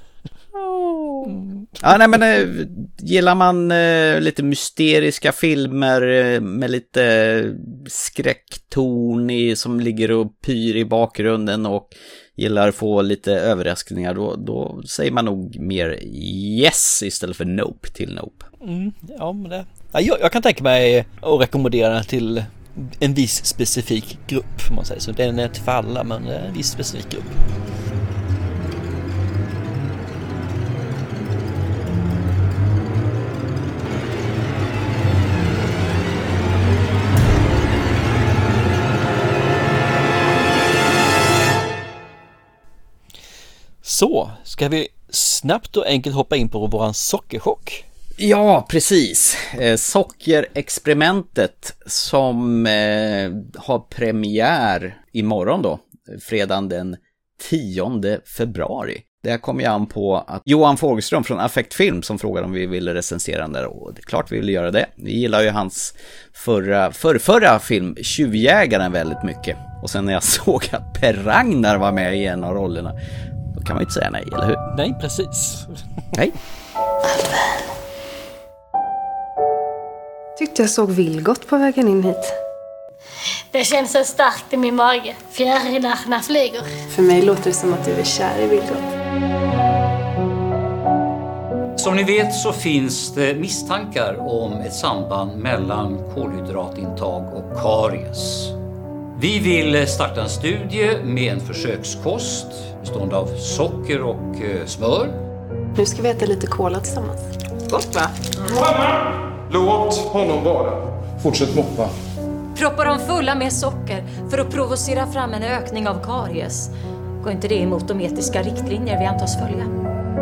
Mm. Ja, nej men äh, gillar man äh, lite mysteriska filmer äh, med lite skräckton i, som ligger och pyr i bakgrunden och gillar att få lite överraskningar, då, då säger man nog mer yes istället för nope till nope. Mm, ja, men det, ja, jag, jag, kan tänka mig att rekommendera till en viss specifik grupp, om man säger så. Den är inte för alla, men en viss specifik grupp. Så, ska vi snabbt och enkelt hoppa in på våran sockerchock? Ja, precis. Eh, sockerexperimentet som eh, har premiär imorgon då, fredagen den 10 februari. Det kom ju an på att Johan Fogelström från Affektfilm som frågade om vi ville recensera den där och det är klart vi ville göra det. Vi gillar ju hans förra, för, förra film Tjuvjägaren väldigt mycket. Och sen när jag (laughs) såg att Per Ragnar var med i en av rollerna kan man ju inte säga nej, eller hur? Nej, precis. Nej. Tyckte jag såg Vilgot på vägen in hit. Det känns så starkt i min mage. Fjärilarna flyger. För mig låter det som att du är kär i Vilgot. Som ni vet så finns det misstankar om ett samband mellan kolhydratintag och karies. Vi vill starta en studie med en försökskost bestående av socker och eh, smör. Nu ska vi äta lite kola tillsammans. Gott va? Johanna! Låt honom vara. Fortsätt moppa. Proppar de fulla med socker för att provocera fram en ökning av karies? Går inte det emot de etiska riktlinjer vi antas följa?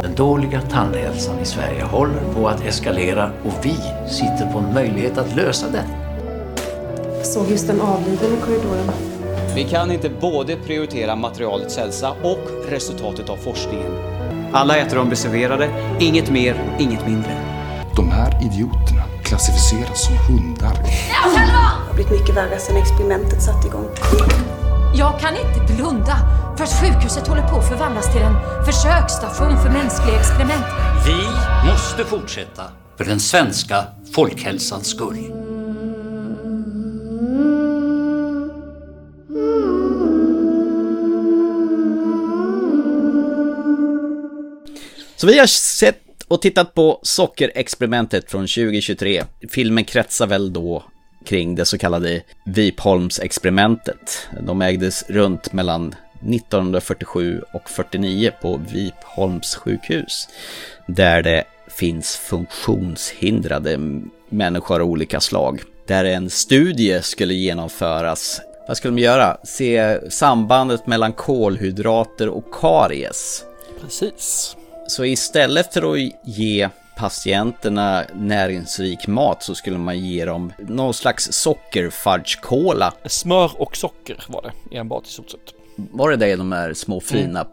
Den dåliga tandhälsan i Sverige håller på att eskalera och vi sitter på en möjlighet att lösa det. Såg just en avliden i korridoren. Vi kan inte både prioritera materialets hälsa och resultatet av forskningen. Alla äter de reserverade, inget mer, inget mindre. De här idioterna klassificeras som hundar. Det har blivit mycket värre sedan experimentet satte igång. Jag kan inte blunda för att sjukhuset håller på att förvandlas till en försöksstation för mänskliga experiment. Vi måste fortsätta för den svenska folkhälsans skull. Så vi har sett och tittat på Sockerexperimentet från 2023. Filmen kretsar väl då kring det så kallade Vipholmsexperimentet. De ägdes runt mellan 1947 och 49 på Vipholms sjukhus. Där det finns funktionshindrade människor av olika slag. Där en studie skulle genomföras. Vad skulle de göra? Se sambandet mellan kolhydrater och karies. Precis. Så istället för att ge patienterna näringsrik mat så skulle man ge dem någon slags sockerfudge-cola. Smör och socker var det enbart i stort sett. Var det det de här små fina mm.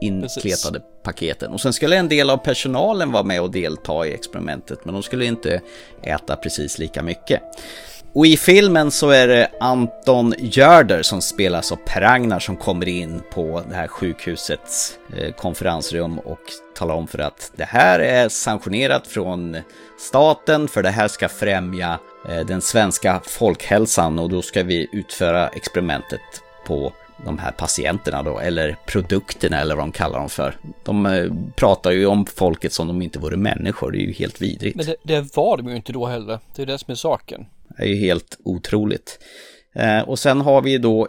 inkletade Precis. paketen? Och sen skulle en del av personalen vara med och delta i experimentet men de skulle inte äta precis lika mycket. Och i filmen så är det Anton Görder som spelas av Per Ragnar som kommer in på det här sjukhusets eh, konferensrum och talar om för att det här är sanktionerat från staten för det här ska främja eh, den svenska folkhälsan och då ska vi utföra experimentet på de här patienterna då, eller produkterna eller vad de kallar dem för. De eh, pratar ju om folket som de inte vore människor, det är ju helt vidrigt. Men det, det var de ju inte då heller, det är det som är saken. Det är ju helt otroligt. Eh, och sen har vi då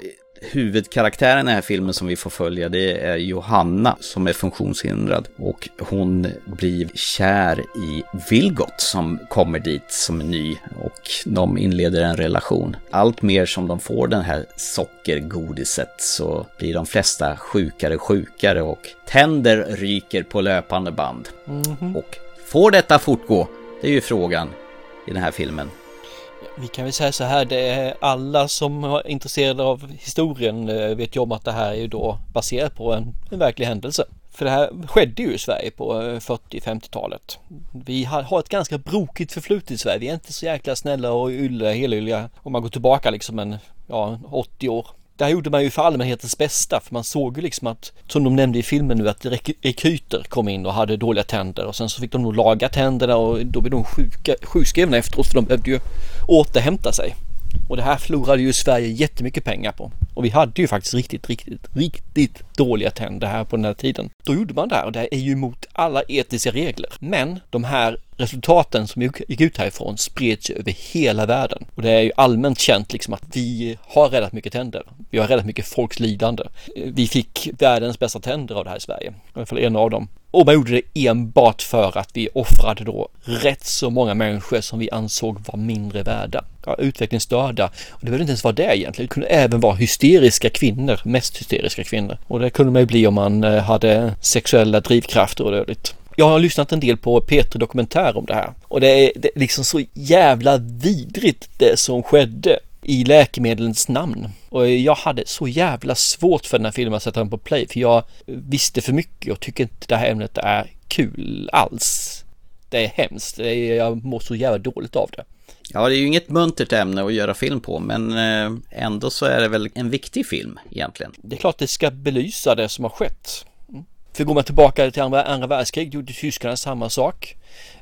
huvudkaraktären i den här filmen som vi får följa det är Johanna som är funktionshindrad och hon blir kär i Vilgot som kommer dit som ny och de inleder en relation. Allt mer som de får den här sockergodiset så blir de flesta sjukare sjukare och tänder ryker på löpande band. Mm -hmm. Och får detta fortgå? Det är ju frågan i den här filmen. Vi kan väl säga så här, det är alla som är intresserade av historien eh, vet ju om att det här är ju då baserat på en, en verklig händelse. För det här skedde ju i Sverige på eh, 40-50-talet. Vi har, har, ett ganska brokigt förflutet i Sverige. Vi är inte så jäkla snälla och ylla, helylla om man går tillbaka liksom en, ja, 80 år. Det här gjorde man ju för allmänhetens bästa för man såg ju liksom att, som de nämnde i filmen nu, att rekryter kom in och hade dåliga tänder och sen så fick de nog laga tänderna och då blev de sjuka, sjukskrivna efteråt för de behövde ju återhämta sig. Och det här förlorade ju Sverige jättemycket pengar på. Och vi hade ju faktiskt riktigt, riktigt, riktigt dåliga tänder här på den här tiden. Då gjorde man det här och det är ju emot alla etiska regler. Men de här resultaten som gick ut härifrån spreds över hela världen. Och det är ju allmänt känt liksom att vi har räddat mycket tänder. Vi har räddat mycket folks lidande. Vi fick världens bästa tänder av det här i Sverige. I alla fall en av dem. Och man gjorde det enbart för att vi offrade då rätt så många människor som vi ansåg var mindre värda. Ja, utvecklingsstörda. Och det behöver inte ens vara det egentligen. Det kunde även vara hysteriska kvinnor, mest hysteriska kvinnor. Och det kunde man ju bli om man eh, hade sexuella drivkrafter och dödligt. Jag har lyssnat en del på Peter Dokumentär om det här och det är, det är liksom så jävla vidrigt det som skedde i läkemedlens namn. Och jag hade så jävla svårt för den här filmen att sätta den på play för jag visste för mycket och tycker inte det här ämnet är kul alls. Det är hemskt, det är, jag mår så jävla dåligt av det. Ja, det är ju inget muntert ämne att göra film på, men eh, ändå så är det väl en viktig film egentligen. Det är klart det ska belysa det som har skett. Mm. För går man tillbaka till andra, andra världskriget gjorde tyskarna samma sak.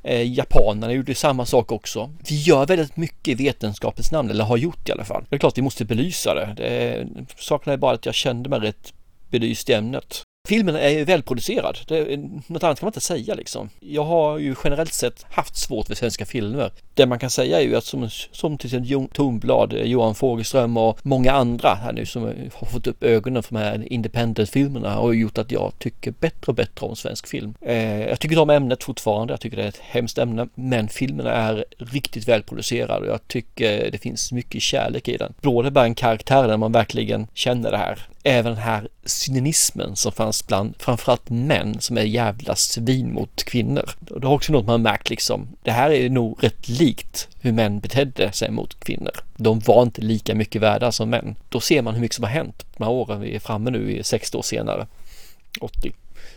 Eh, japanerna gjorde samma sak också. Vi gör väldigt mycket i vetenskapens namn, eller har gjort i alla fall. Det är klart vi måste belysa det. det saken är bara att jag kände mig rätt belyst i ämnet. Filmen är ju välproducerad. Det, något annat kan man inte säga liksom. Jag har ju generellt sett haft svårt för svenska filmer. Det man kan säga är ju att som, som till exempel Jon Tornblad, Johan Fogelström och många andra här nu som har fått upp ögonen för de här independent-filmerna och gjort att jag tycker bättre och bättre om svensk film. Eh, jag tycker om ämnet fortfarande. Jag tycker det är ett hemskt ämne. Men filmen är riktigt välproducerad och jag tycker det finns mycket kärlek i den. Både bara en karaktär där man verkligen känner det här även den här cynismen som fanns bland framförallt män som är jävla svin mot kvinnor. Och det har också något man märkt liksom. Det här är nog rätt likt hur män betedde sig mot kvinnor. De var inte lika mycket värda som män. Då ser man hur mycket som har hänt de här åren vi är framme nu i 60 år senare. 80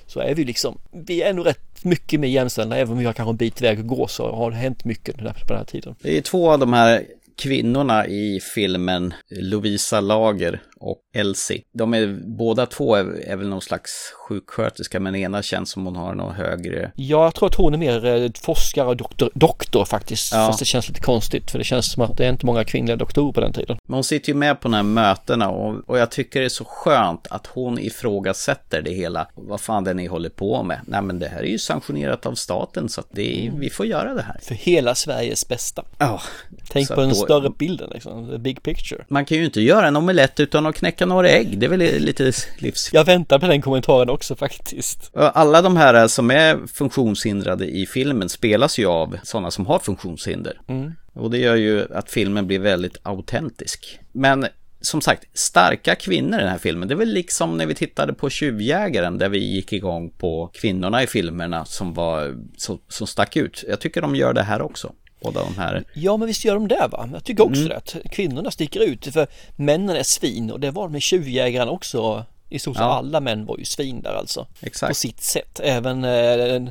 så är vi liksom, vi är nog rätt mycket mer jämställda, även om vi har kanske en bit väg att gå så har det hänt mycket på den här tiden. Det är två av de här kvinnorna i filmen, Lovisa Lager och Elsie. De är båda två är, är väl någon slags sjuksköterska men ena känns som hon har någon högre. Ja, jag tror att hon är mer eh, forskare och doktor, doktor faktiskt. Ja. Fast det känns lite konstigt för det känns som att det är inte många kvinnliga doktorer på den tiden. Men hon sitter ju med på de här mötena och, och jag tycker det är så skönt att hon ifrågasätter det hela. Vad fan det är ni håller på med? Nej men det här är ju sanktionerat av staten så att det är, mm. vi får göra det här. För hela Sveriges bästa. Ja. Tänk på den då... större bilden liksom, the big picture. Man kan ju inte göra en omelett utan att knäcka några ägg. Det är väl lite livs... Jag väntar på den kommentaren också faktiskt. Alla de här som är funktionshindrade i filmen spelas ju av sådana som har funktionshinder. Mm. Och det gör ju att filmen blir väldigt autentisk. Men som sagt, starka kvinnor i den här filmen. Det är väl liksom när vi tittade på Tjuvjägaren där vi gick igång på kvinnorna i filmerna som var som, som stack ut. Jag tycker de gör det här också. Båda de här. Ja men visst gör de det va? Jag tycker också mm. det. Kvinnorna sticker ut för männen är svin och det var med Tjuvjägaren också i stort sett ja. alla män var ju svin där alltså. Exakt. På sitt sätt. Även eh,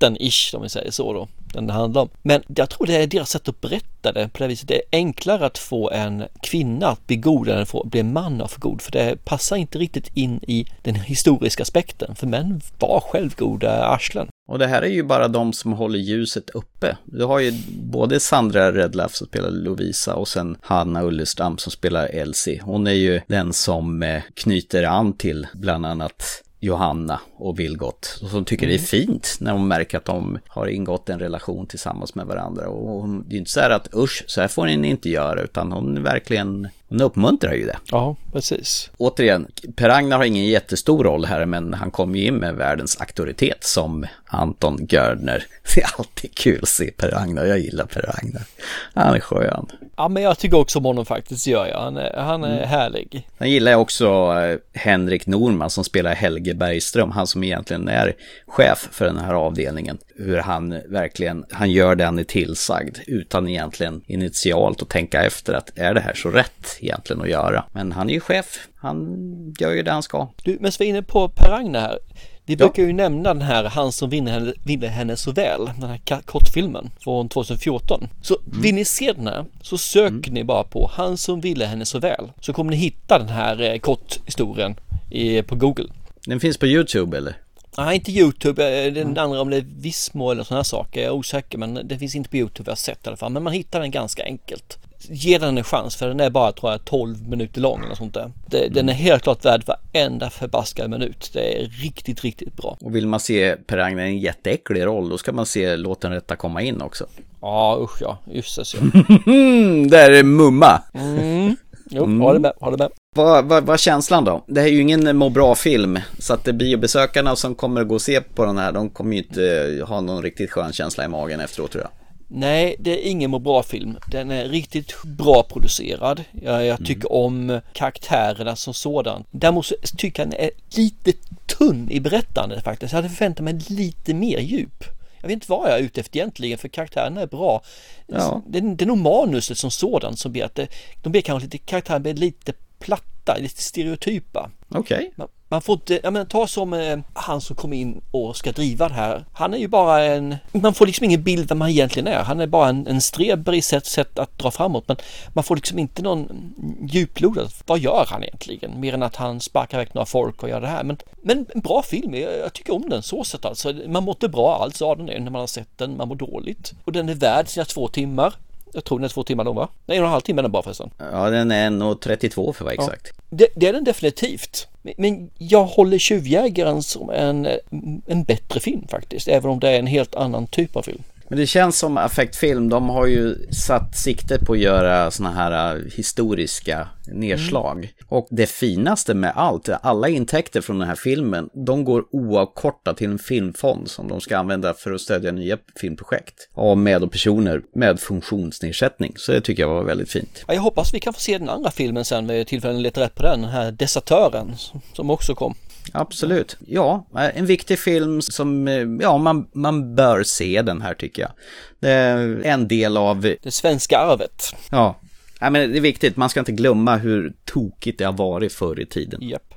hjälten-ish om vi säger så då. Den det handlar om. Men jag tror det är deras sätt att berätta det på det viset. Det är enklare att få en kvinna att bli god än att få bli en man att få god. För det passar inte riktigt in i den historiska aspekten. För män var självgoda arslen. Och det här är ju bara de som håller ljuset uppe. Du har ju både Sandra Redlaff som spelar Lovisa och sen Hanna Ullestam som spelar Elsie. Hon är ju den som eh, knyter an till bland annat Johanna och Vilgot. Som tycker mm. det är mm. fint när hon märker att de har ingått en relation tillsammans med varandra. Och hon, det är inte så här att usch, så här får ni inte göra, utan hon verkligen Hon uppmuntrar ju det. Ja, precis. Återigen, Per Ragnar har ingen jättestor roll här, men han kommer ju in med världens auktoritet som Anton Gördner. (laughs) Det är alltid kul att se Per Ragnar, jag gillar Per Ragnar. Han är skön. Ja, men jag tycker också om honom faktiskt, gör jag. Han är, han är mm. härlig. Sen gillar jag också eh, Henrik Norman som spelar Helge Bergström, han som egentligen är chef för den här avdelningen. Hur han verkligen, han gör det han är tillsagd utan egentligen initialt att tänka efter att är det här så rätt egentligen att göra? Men han är ju chef, han gör ju det han ska. Du, men vi är inne på Per Ragnar här. Vi brukar ju nämna den här Han som vinner henne, vinner henne så väl, den här kortfilmen från 2014. Så mm. vill ni se den här så sök mm. ni bara på Han som ville henne så väl. Så kommer ni hitta den här eh, korthistorien i, på Google. Den finns på YouTube eller? Nej, inte YouTube. Den mm. andra om det är Vismo eller sådana saker. Jag är osäker, men det finns inte på YouTube jag har sett i alla fall. Men man hittar den ganska enkelt ge den en chans för den är bara tror jag 12 minuter lång eller sånt där. Det, mm. Den är helt klart värd varenda förbaskad minut. Det är riktigt, riktigt bra. Och vill man se Per Ragnar i en jätteäcklig roll då ska man se Låt den rätta komma in också. Ja usch ja, jösses ja. (laughs) Där är mumma. Mm. Jo, mm. det med, ha det med. Vad, vad, vad är känslan då? Det här är ju ingen må bra-film. Så att biobesökarna som kommer att gå och se på den här, de kommer ju inte ha någon riktigt skön känsla i magen efteråt tror jag. Nej, det är ingen må bra-film. Den är riktigt bra producerad. Jag, jag tycker mm. om karaktärerna som sådan. Däremot tycker jag den är lite tunn i berättandet faktiskt. Jag hade förväntat mig lite mer djup. Jag vet inte vad jag är ute efter egentligen för karaktärerna är bra. Ja. Det, det är nog manuset som sådant som blir att det, de blir kanske lite, karaktärerna blir lite platta, lite stereotypa. Okej. Okay. Man man får inte, ja men ta som eh, han som kom in och ska driva det här. Han är ju bara en, man får liksom ingen bild vem han egentligen är. Han är bara en, en streber i sätt, sätt att dra framåt. Men man får liksom inte någon djuplodad, vad gör han egentligen? Mer än att han sparkar väck några folk och gör det här. Men, men en bra film, jag, jag tycker om den så sett alltså. Man mår inte bra alls av den när man har sett den, man mår dåligt. Och den är värd sina två timmar. Jag tror den är två timmar lång va? Nej, en och en halv timme är den bara förresten. Ja, den är 1.32 för att vara exakt. Ja. Det, det, är den definitivt. Men jag håller Tjuvjägaren som en, en bättre film faktiskt, även om det är en helt annan typ av film. Men det känns som Affektfilm, de har ju satt sikte på att göra såna här äh, historiska nedslag. Mm. Och det finaste med allt, alla intäkter från den här filmen, de går oavkortat till en filmfond som de ska använda för att stödja nya filmprojekt av med och personer med funktionsnedsättning. Så det tycker jag var väldigt fint. Ja, jag hoppas vi kan få se den andra filmen sen med tillfällen leta rätt på den, den här Desertören som också kom. Absolut. Ja, en viktig film som, ja, man, man bör se den här tycker jag. Det är en del av... Det svenska arvet. Ja. ja men det är viktigt, man ska inte glömma hur tokigt det har varit förr i tiden. Japp.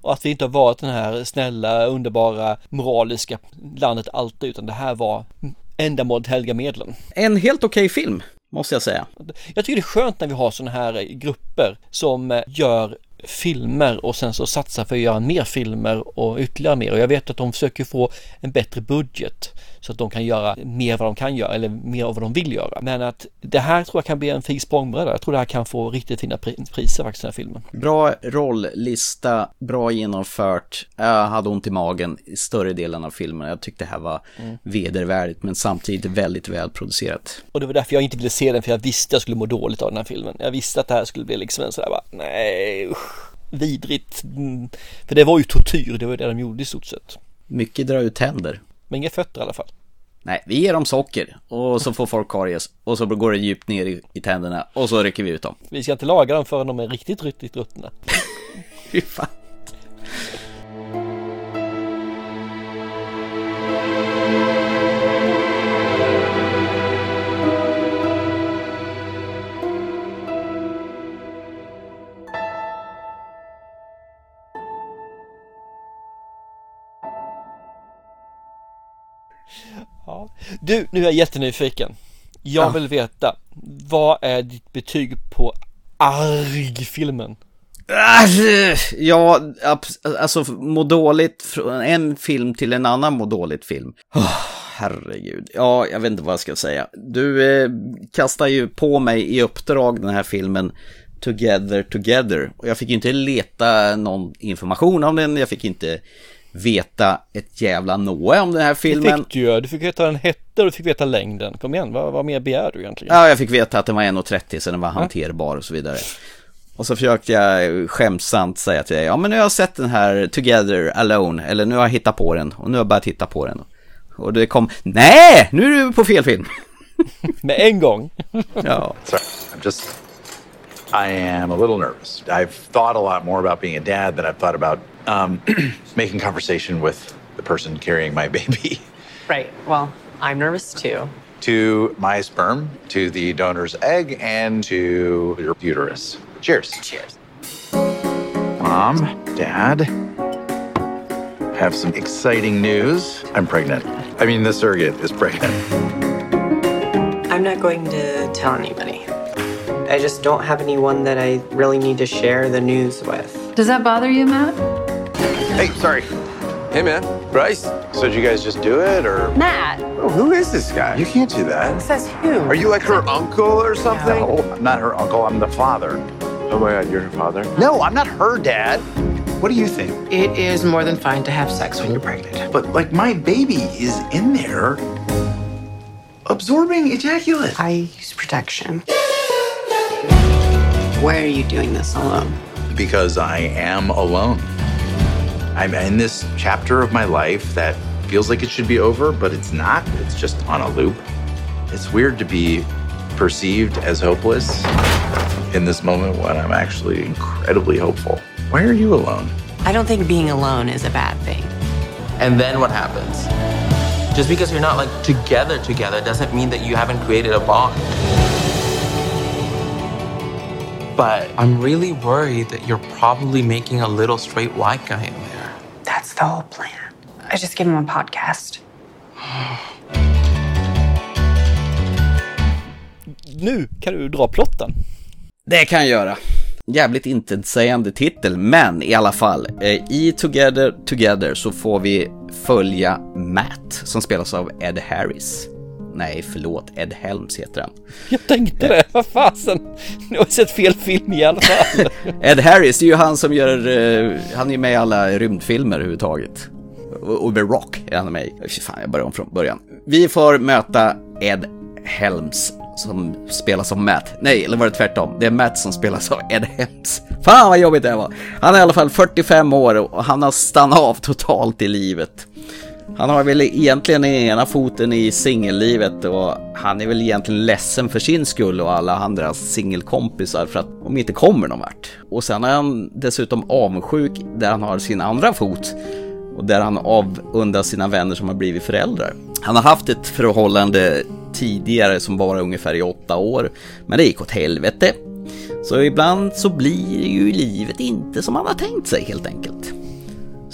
Och att vi inte har varit den här snälla, underbara, moraliska landet alltid, utan det här var ändamålet helga medlen. En helt okej okay film, måste jag säga. Jag tycker det är skönt när vi har sådana här grupper som gör filmer och sen så satsa för att göra mer filmer och ytterligare mer. Och jag vet att de försöker få en bättre budget så att de kan göra mer vad de kan göra eller mer av vad de vill göra. Men att det här tror jag kan bli en fin språngbräda. Jag tror det här kan få riktigt fina priser faktiskt den här filmen. Bra rolllista, bra genomfört. Jag hade ont i magen i större delen av filmen. Jag tyckte det här var mm. vedervärdigt men samtidigt väldigt välproducerat. Och det var därför jag inte ville se den för jag visste jag skulle må dåligt av den här filmen. Jag visste att det här skulle bli liksom en sådär bara nej usch vidrigt. Mm. För det var ju tortyr, det var ju det de gjorde i stort sett. Mycket dra ut tänder. Men inga fötter i alla fall. Nej, vi ger dem socker och så får folk karies och så går det djupt ner i, i tänderna och så rycker vi ut dem. Vi ska inte laga dem förrän de är riktigt, riktigt ruttna. (laughs) Fy fan. Du, nu är jag jättenyfiken. Jag ja. vill veta, vad är ditt betyg på arg-filmen? Ja, alltså må dåligt från en film till en annan må dåligt film. Oh, herregud, ja, jag vet inte vad jag ska säga. Du eh, kastar ju på mig i uppdrag den här filmen Together Together. Och jag fick ju inte leta någon information om den, jag fick inte veta ett jävla nåe om den här filmen. Det fick du ju, du fick veta vad den hette och du fick veta längden. Kom igen, vad, vad mer begär du egentligen? Ja, jag fick veta att den var 1,30 så den var hanterbar och så vidare. Och så försökte jag skämtsamt säga till dig, ja men nu har jag sett den här Together Alone, eller nu har jag hittat på den, och nu har jag börjat titta på den. Och det kom, nej, nu är du på fel film. (laughs) Med en gång. ja. Sorry, I'm just, I am a little nervous. I've thought a lot more about being a dad than I've thought about um, (clears throat) making conversation with the person carrying my (laughs) baby. Right. Well, I'm nervous too. To my sperm, to the donor's egg, and to your uterus. Cheers. Cheers. Mom, Dad, have some exciting news. I'm pregnant. I mean, the surrogate is pregnant. I'm not going to tell anybody. I just don't have anyone that I really need to share the news with. Does that bother you, Matt? Hey, sorry. Hey, man. Bryce. So did you guys just do it, or? Matt! Oh, who is this guy? You can't do that. Says who? Are you like her uncle or something? No, I'm not her uncle. I'm the father. Oh my god, you're her father? No, I'm not her dad. What do you think? It is more than fine to have sex when you're pregnant. But like my baby is in there absorbing ejaculate. I use protection. Why are you doing this alone? Because I am alone. I'm in this chapter of my life that feels like it should be over, but it's not. It's just on a loop. It's weird to be perceived as hopeless in this moment when I'm actually incredibly hopeful. Why are you alone? I don't think being alone is a bad thing. And then what happens? Just because you're not like together together doesn't mean that you haven't created a bond. But I'm really worried that you're probably making a little straight white guy in there. That's the whole plan. I just give him a podcast. Nu kan du dra plotten. Det kan jag göra. Jävligt intetsägande titel, men i alla fall. eh, I Together Together så får vi följa Matt som spelas av Ed Harris. Nej, förlåt, Ed Helms heter han. Jag tänkte det, vad fasen. Nu har jag sett fel film i alla fall. (laughs) Ed Harris, det är ju han som gör, eh, han är ju med i alla rymdfilmer överhuvudtaget. Och och The Rock är han med i. Fan, jag börjar om från början. Vi får möta Ed Helms som spelas av Matt. Nej, eller var det tvärtom? Det är Matt som spelas av Ed Helms. Fan vad jobbigt det var. Han är i alla fall 45 år och han har stannat av totalt i livet. Han har väl egentligen ena foten i singellivet och han är väl egentligen ledsen för sin skull och alla andras singelkompisar för att de inte kommer någon vart. Och sen är han dessutom avundsjuk där han har sin andra fot och där han avundar sina vänner som har blivit föräldrar. Han har haft ett förhållande tidigare som var ungefär i åtta år, men det gick åt helvete. Så ibland så blir ju livet inte som man har tänkt sig helt enkelt.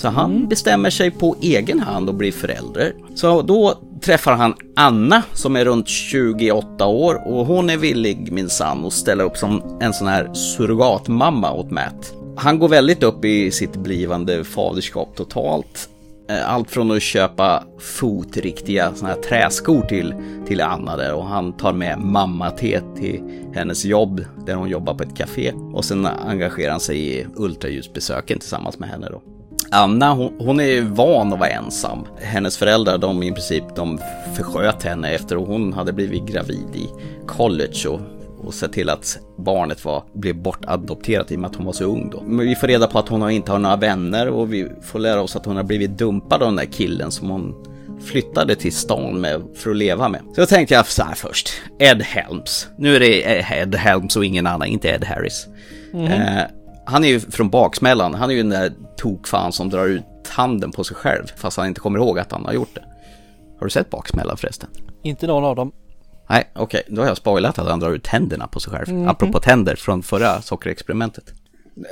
Så han bestämmer sig på egen hand och blir förälder. Så då träffar han Anna som är runt 28 år och hon är villig minsann att ställa upp som en sån här surrogatmamma åt Matt. Han går väldigt upp i sitt blivande faderskap totalt. Eh, Allt från att köpa fotriktiga såna här träskor till, till Anna där och han tar med mamma-te till hennes jobb där hon jobbar på ett café. Och sen engagerar han sig i ultraljudsbesöken tillsammans med henne då. Anna, hon, hon är van att vara ensam. Hennes föräldrar, de i princip, de försköt henne efter att hon hade blivit gravid i college och, och sett till att barnet var, blev bortadopterat i och med att hon var så ung då. Men vi får reda på att hon inte har några vänner och vi får lära oss att hon har blivit dumpad av den där killen som hon flyttade till stan med för att leva med. Så då tänkte jag så här först, Ed Helms. Nu är det Ed Helms och ingen annan, inte Ed Harris. Mhm. Eh, han är ju från baksmällan, han är ju den där tokfan som drar ut handen på sig själv fast han inte kommer ihåg att han har gjort det. Har du sett baksmällan förresten? Inte någon av dem. Nej, okej, då har jag spoilat att han drar ut tänderna på sig själv. Mhm. Apropå tänder från förra sockerexperimentet.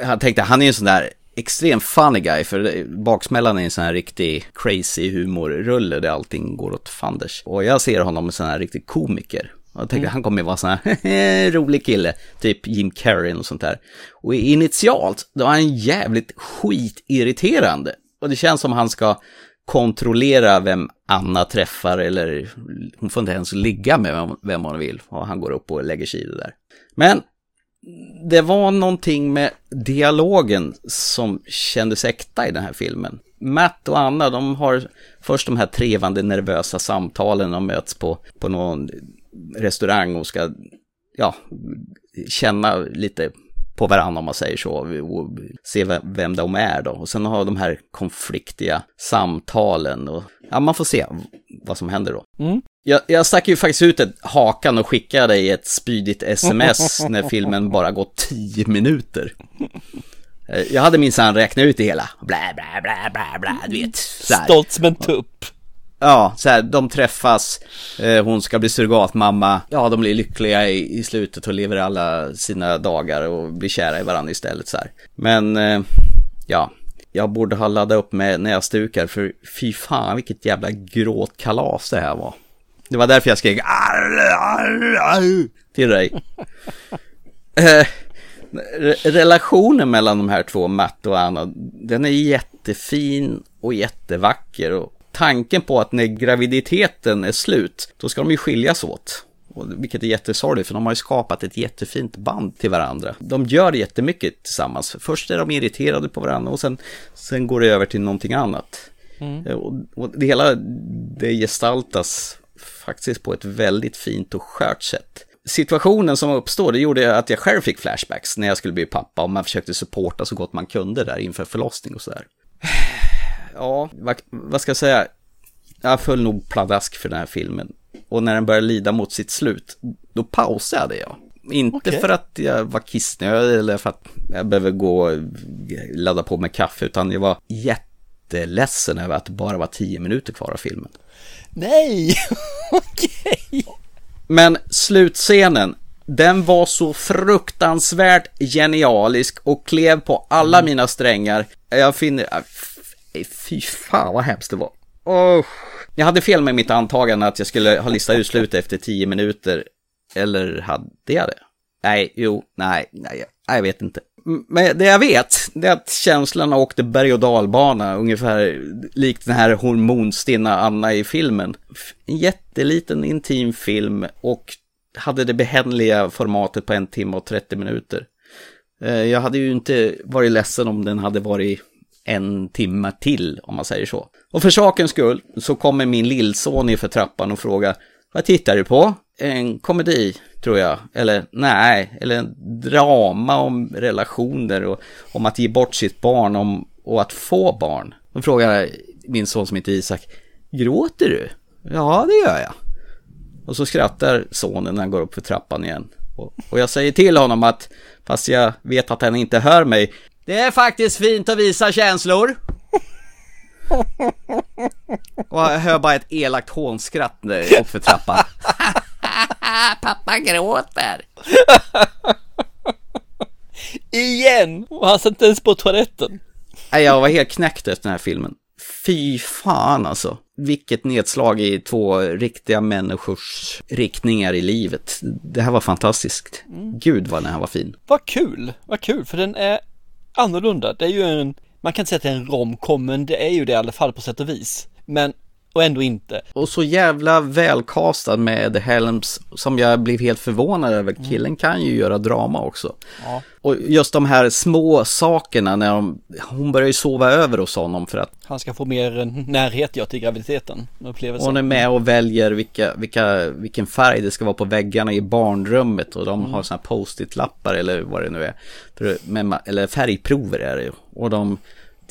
Jag tänkte, han är ju en sån där extrem funny guy, för baksmällan är en sån här riktig crazy humorrulle där allting går åt fanders. Och jag ser honom som en sån här riktig komiker. Jag tänkte, Mm. han kommer vara sån här (laughs) rolig kille, typ Jim Carrey och sånt där. Och initialt, då är han jävligt skitirriterande. Och det känns som han ska kontrollera vem Anna träffar eller hon får inte ens ligga med vem- vem hon vill. Och han går upp och lägger sig i det där. Men det var någonting med dialogen som kändes äkta i den här filmen. Matt och Anna, de har först de här trevande nervösa samtalen, de möts på, på någon restaurang och ska, ja, känna lite på varandra om man säger så. Och se vem, de är då. Och sen har de här konfliktiga samtalen. Och, ja, man får se vad som händer då. Mm. Jag, jag stack ju faktiskt ut ett hakan och skickade dig ett spydigt sms (laughs) när filmen bara gått tio minuter. Eh, Jag hade minsann räknat ut det hela. Blä, blä, blä, blä, blä, du vet. Stolt som en tupp. Ja, så här, de träffas, eh, hon ska bli surrogatmamma, ja de blir lyckliga i, i slutet och lever alla sina dagar och blir kära i varandra istället så här. Men, eh, ja, jag borde ha laddat upp med näsdukar för fy fan vilket jävla gråtkalas det här var. Det var därför jag skrek "Arr, arr, arr", till dig. (laughs) Eh, re- relationen mellan de här två, Matt och Anna, den är jättefin och jättevacker. Och tanken på att när graviditeten är slut, då ska de ju skiljas åt. Och, vilket är jättesorgligt, för de har ju skapat ett jättefint band till varandra. De gör jättemycket tillsammans. Först är de irriterade på varandra och sen, sen går det över till någonting annat. Mm. Eh, Och, och det hela, det gestaltas faktiskt på ett väldigt fint och skört sätt. Situationen som uppstår, det gjorde att jag själv fick flashbacks när jag skulle bli pappa och man försökte supporta så gott man kunde där inför förlossning och sådär. (sighs) Ja, vad, vad ska jag säga? Jag föll nog pladask för den här filmen. Och när den började lida mot sitt slut, då pausade jag. Inte Okej. för att jag var kissnödig eller för att jag behöver gå och ladda på med kaffe, utan jag var jätteledsen över att det bara var tio minuter kvar av filmen. Nej, (laughs) okej. Men slutscenen, den var så fruktansvärt genialisk och klev på alla mina strängar. Jag finner, fy fan vad hemskt det var. Oh. Jag hade fel med mitt antagande att jag skulle ha listat ut slutet efter tio minuter. Eller hade jag det? Nej, jo, nej, nej, jag, jag vet inte. Men det jag vet, det är att känslan åkte berg och dalbana, ungefär likt den här hormonstinna Anna i filmen. En jätteliten intim film och hade det behändiga formatet på en timme och 30 minuter. Eh, jag hade ju inte varit ledsen om den hade varit en timme till, om man säger så. Och för sakens skull så kommer min lillson ner för trappan och frågar Vad tittar du på? En komedi, tror jag. Eller nej, eller en drama om relationer och om att ge bort sitt barn om, och att få barn. Då frågar min son som heter Isak Gråter du? Ja, det gör jag. Och så skrattar sonen när han går upp för trappan igen. Och, och jag säger till honom att, fast jag vet att han inte hör mig, det är faktiskt fint att visa känslor. Och jag hör bara ett elakt hånskratt där upp för trappan. (laughs) Pappa gråter. Igen! Och han satt inte ens på toaletten. Nej, jag var helt knäckt efter den här filmen. Fy fan alltså. Vilket nedslag i två riktiga människors riktningar i livet. Det här var fantastiskt. Gud vad den här var fin. Vad kul, vad kul, för den är annorlunda. Det är ju en, man kan inte säga att det är en romcom, men det är ju det i alla fall på sätt och vis. Men, och ändå inte. Och så jävla välkastad med Helms som jag blev helt förvånad över. Killen kan ju göra drama också. Ja. Och just de här små sakerna när de, hon börjar ju sova över hos honom för att Han ska få mer närhet ja, till graviditeten. Upplevelsen. hon är med och väljer vilka, vilka, vilken färg det ska vara på väggarna i barnrummet och de Mm. har såna här post-it-lappar eller vad det nu är. Med, eller färgprover är det ju. Och de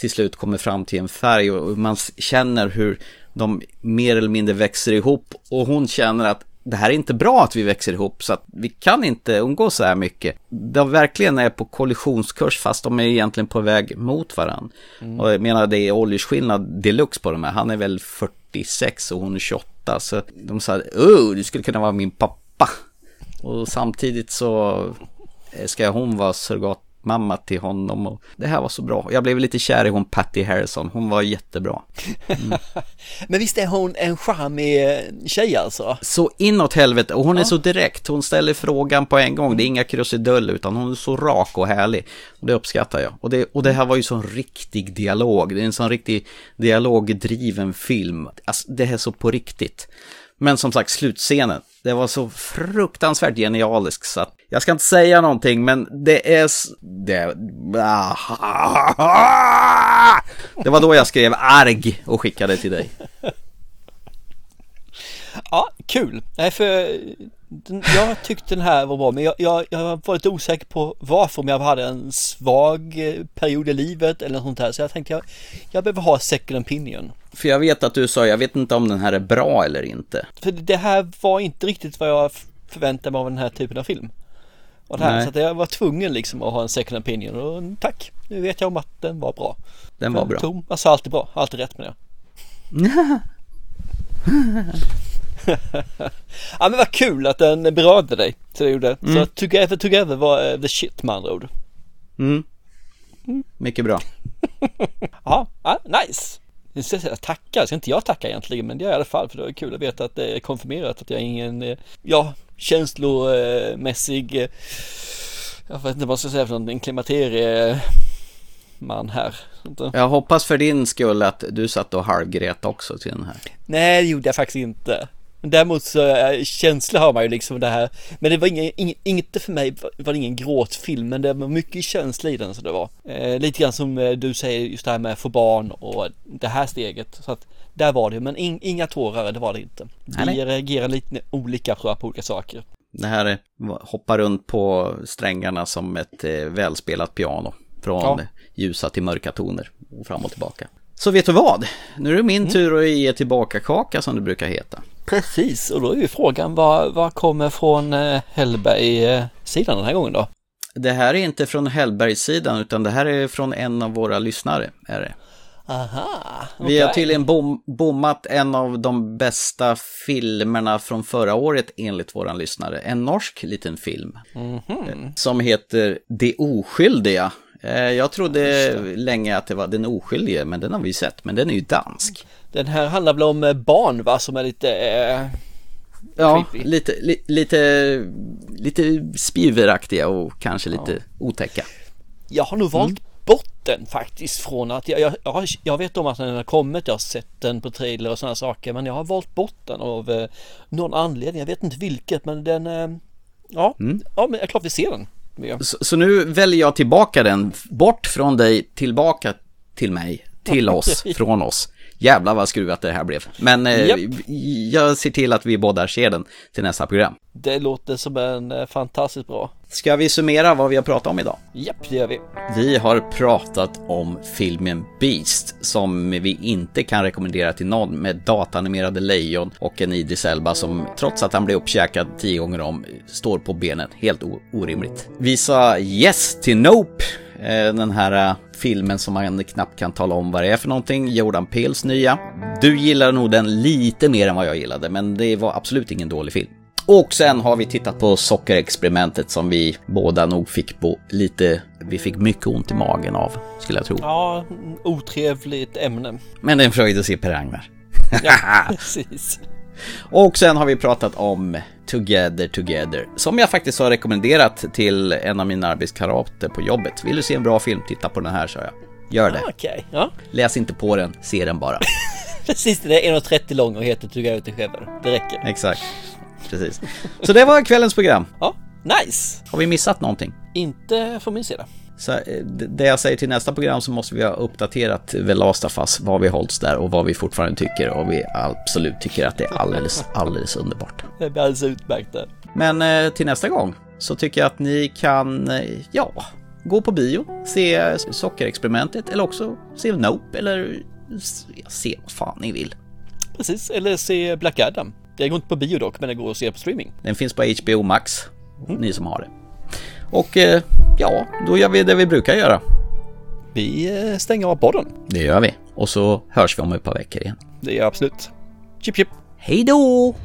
till slut kommer fram till en färg och man känner hur de mer eller mindre växer ihop och hon känner att det här är inte bra att vi växer ihop så att vi kan inte umgås så här mycket. De verkligen är på kollisionskurs fast de är egentligen på väg mot varandra. Mm. Och jag menar det är åldersskillnad deluxe på de här. Han är väl 46 och hon är 28 så de sa oh du skulle kunna vara min pappa. Och samtidigt så eh, ska hon vara surrogatmamma till honom och det här var så bra. Jag blev lite kär i hon Patty Harrison, hon var jättebra. (laughs) Men visst är hon en charmig tjej alltså? Så inåt helvete, och hon är så direkt, hon ställer frågan på en gång, det är inga krusiduller utan hon är så rak och härlig. Och det uppskattar jag. Och det, och det här var ju sån riktig dialog, det är en sån riktig dialogdriven film. Alltså det här är så på riktigt. Men som sagt, slutscenen, det var så fruktansvärt genialisk så att jag ska inte säga någonting, men det är... Det, (laughs) det var då jag skrev arg och skickade till dig. Ja, kul. Nej, för den, jag tyckte den här var bra, men jag, jag, jag var lite osäker på varför, om jag hade en svag eh, period i livet eller något sånt här. Så jag tänkte jag, jag behöver ha second opinion. För jag vet att du sa, jag vet inte om den här är bra eller inte. För det här var inte riktigt vad jag förväntade mig av den här typen av film. Och det här, Nej. så jag var tvungen liksom att ha en second opinion och tack, nu vet jag om att den var bra. Den var bra. Tom, alltså alltid bra, alltid rätt med det. (laughs) (laughs) (laughs) ja men vad kul att den berörde dig. Så det gjorde. Mm. Så Together Together var uh, the shit med andra ord. Mm. Mycket bra. (laughs) Ja, ja nice. Nu ska jag säga tacka, ska inte jag tacka egentligen men det gör jag i alla fall för det var kul att veta att det är konfirmerat att jag är ingen, eh, ja, känslomässig, eh, jag vet inte vad jag ska säga för någonting, klimakterieman här. Inte? Jag hoppas för din skull att du satt och halvgrät också till den här. Nej, det gjorde jag faktiskt inte. Men däremot så äh, känsla har man ju liksom det här. Men det var ingen, ing, inte för mig var det ingen gråtfilm, men det var mycket känsla i den så det var. Eh, lite grann som eh, du säger just det här med att få barn och det här steget. Så att där var det, men in, inga tårar, det var det inte. Vi nej. reagerar lite olika på olika saker. Det här är- hoppar runt på strängarna som ett eh, välspelat piano. Från Ja. ljusa till mörka toner och fram och tillbaka. Så vet du vad? Nu är det min tur att ge tillbaka kaka som det brukar heta. Precis, och då är ju frågan vad, vad kommer från eh, Hellberg-sidan den här gången då? Det här är inte från Hellbergssidan utan det här är från en av våra lyssnare. Är det. Aha, Vi har tydligen bom, bommat en av de bästa filmerna från förra året enligt våran lyssnare. En norsk liten film. Mhm. Som heter De oskyldiga. Eh, Jag trodde länge att det var Den oskyldige, men den har vi sett. Men den är ju dansk. Den här handlar väl om eh, barn va, som är lite eh, Ja, creepy. lite, li, lite, lite spjuveraktiga och kanske lite otäcka. Jag har nog valt bort den faktiskt från att jag, jag, jag, vet om att den har kommit, jag har sett den på trailer och sådana saker men jag har valt bort den av eh, någon anledning, jag vet inte vilket men den, eh, ja, ja men jag är klart vi ser den. Ja. Så, så nu väljer jag tillbaka den, bort från dig, tillbaka till mig, till (laughs) oss, från oss. Jävlar vad skruvat det här blev. Men eh, Japp. jag ser till att vi båda ser den till nästa program. Det låter som en eh, fantastiskt bra. Ska vi summera vad vi har pratat om idag? Japp, det gör vi. Vi har pratat om filmen Beast som vi inte kan rekommendera till någon med datanimerade lejon och en Idris Elba som trots att han blev uppkäkad tio gånger om står på benen. Helt orimligt. Vi sa yes till Nope. Eh, Den här eh, filmen som man knappt kan tala om vad det är för någonting. Jordan Peels nya. Du gillar nog den lite mer än vad jag gillade men det var absolut ingen dålig film. Och sen har vi tittat på sockerexperimentet som vi båda nog fick på lite, vi fick mycket ont i magen av, skulle jag tro. Ja, otrevligt ämne. Men det är en fröjd att se Per Ragnar. Ja, (laughs) precis. Och sen har vi pratat om Together Together, som jag faktiskt har rekommenderat till en av mina arbetskamrater på jobbet. Vill du se en bra film, titta på den här, sa jag. Gör det. Ah, Okej, ja. Läs inte på den, se den bara. (laughs) Precis, det är 1.30 lång och heter ut Together. Det räcker. Exakt. Precis. Så det var kvällens program. Ja, nice. Har vi missat någonting? Inte från min sida. Så eh, det jag säger till nästa program så måste vi ha uppdaterat The Last of Us, vad vi hålls där och vad vi fortfarande tycker och vi absolut tycker att det är alldeles, (laughs) alldeles underbart. Det blir alldeles utmärkt där. Men eh, till nästa gång så tycker jag att ni kan, eh, ja, gå på bio, se Sockerexperimentet eller också se Nope eller se vad fan ni vill. Precis, eller se Black Adam. Det går inte på bio dock, men det går att se på streaming. Den finns på HBO Max, ni som har det. Och eh, ja, då gör vi det vi brukar göra. Vi eh, stänger av podden. Det gör vi. Och så hörs vi om ett par veckor igen. Det gör jag absolut. Chip chip. Hej då!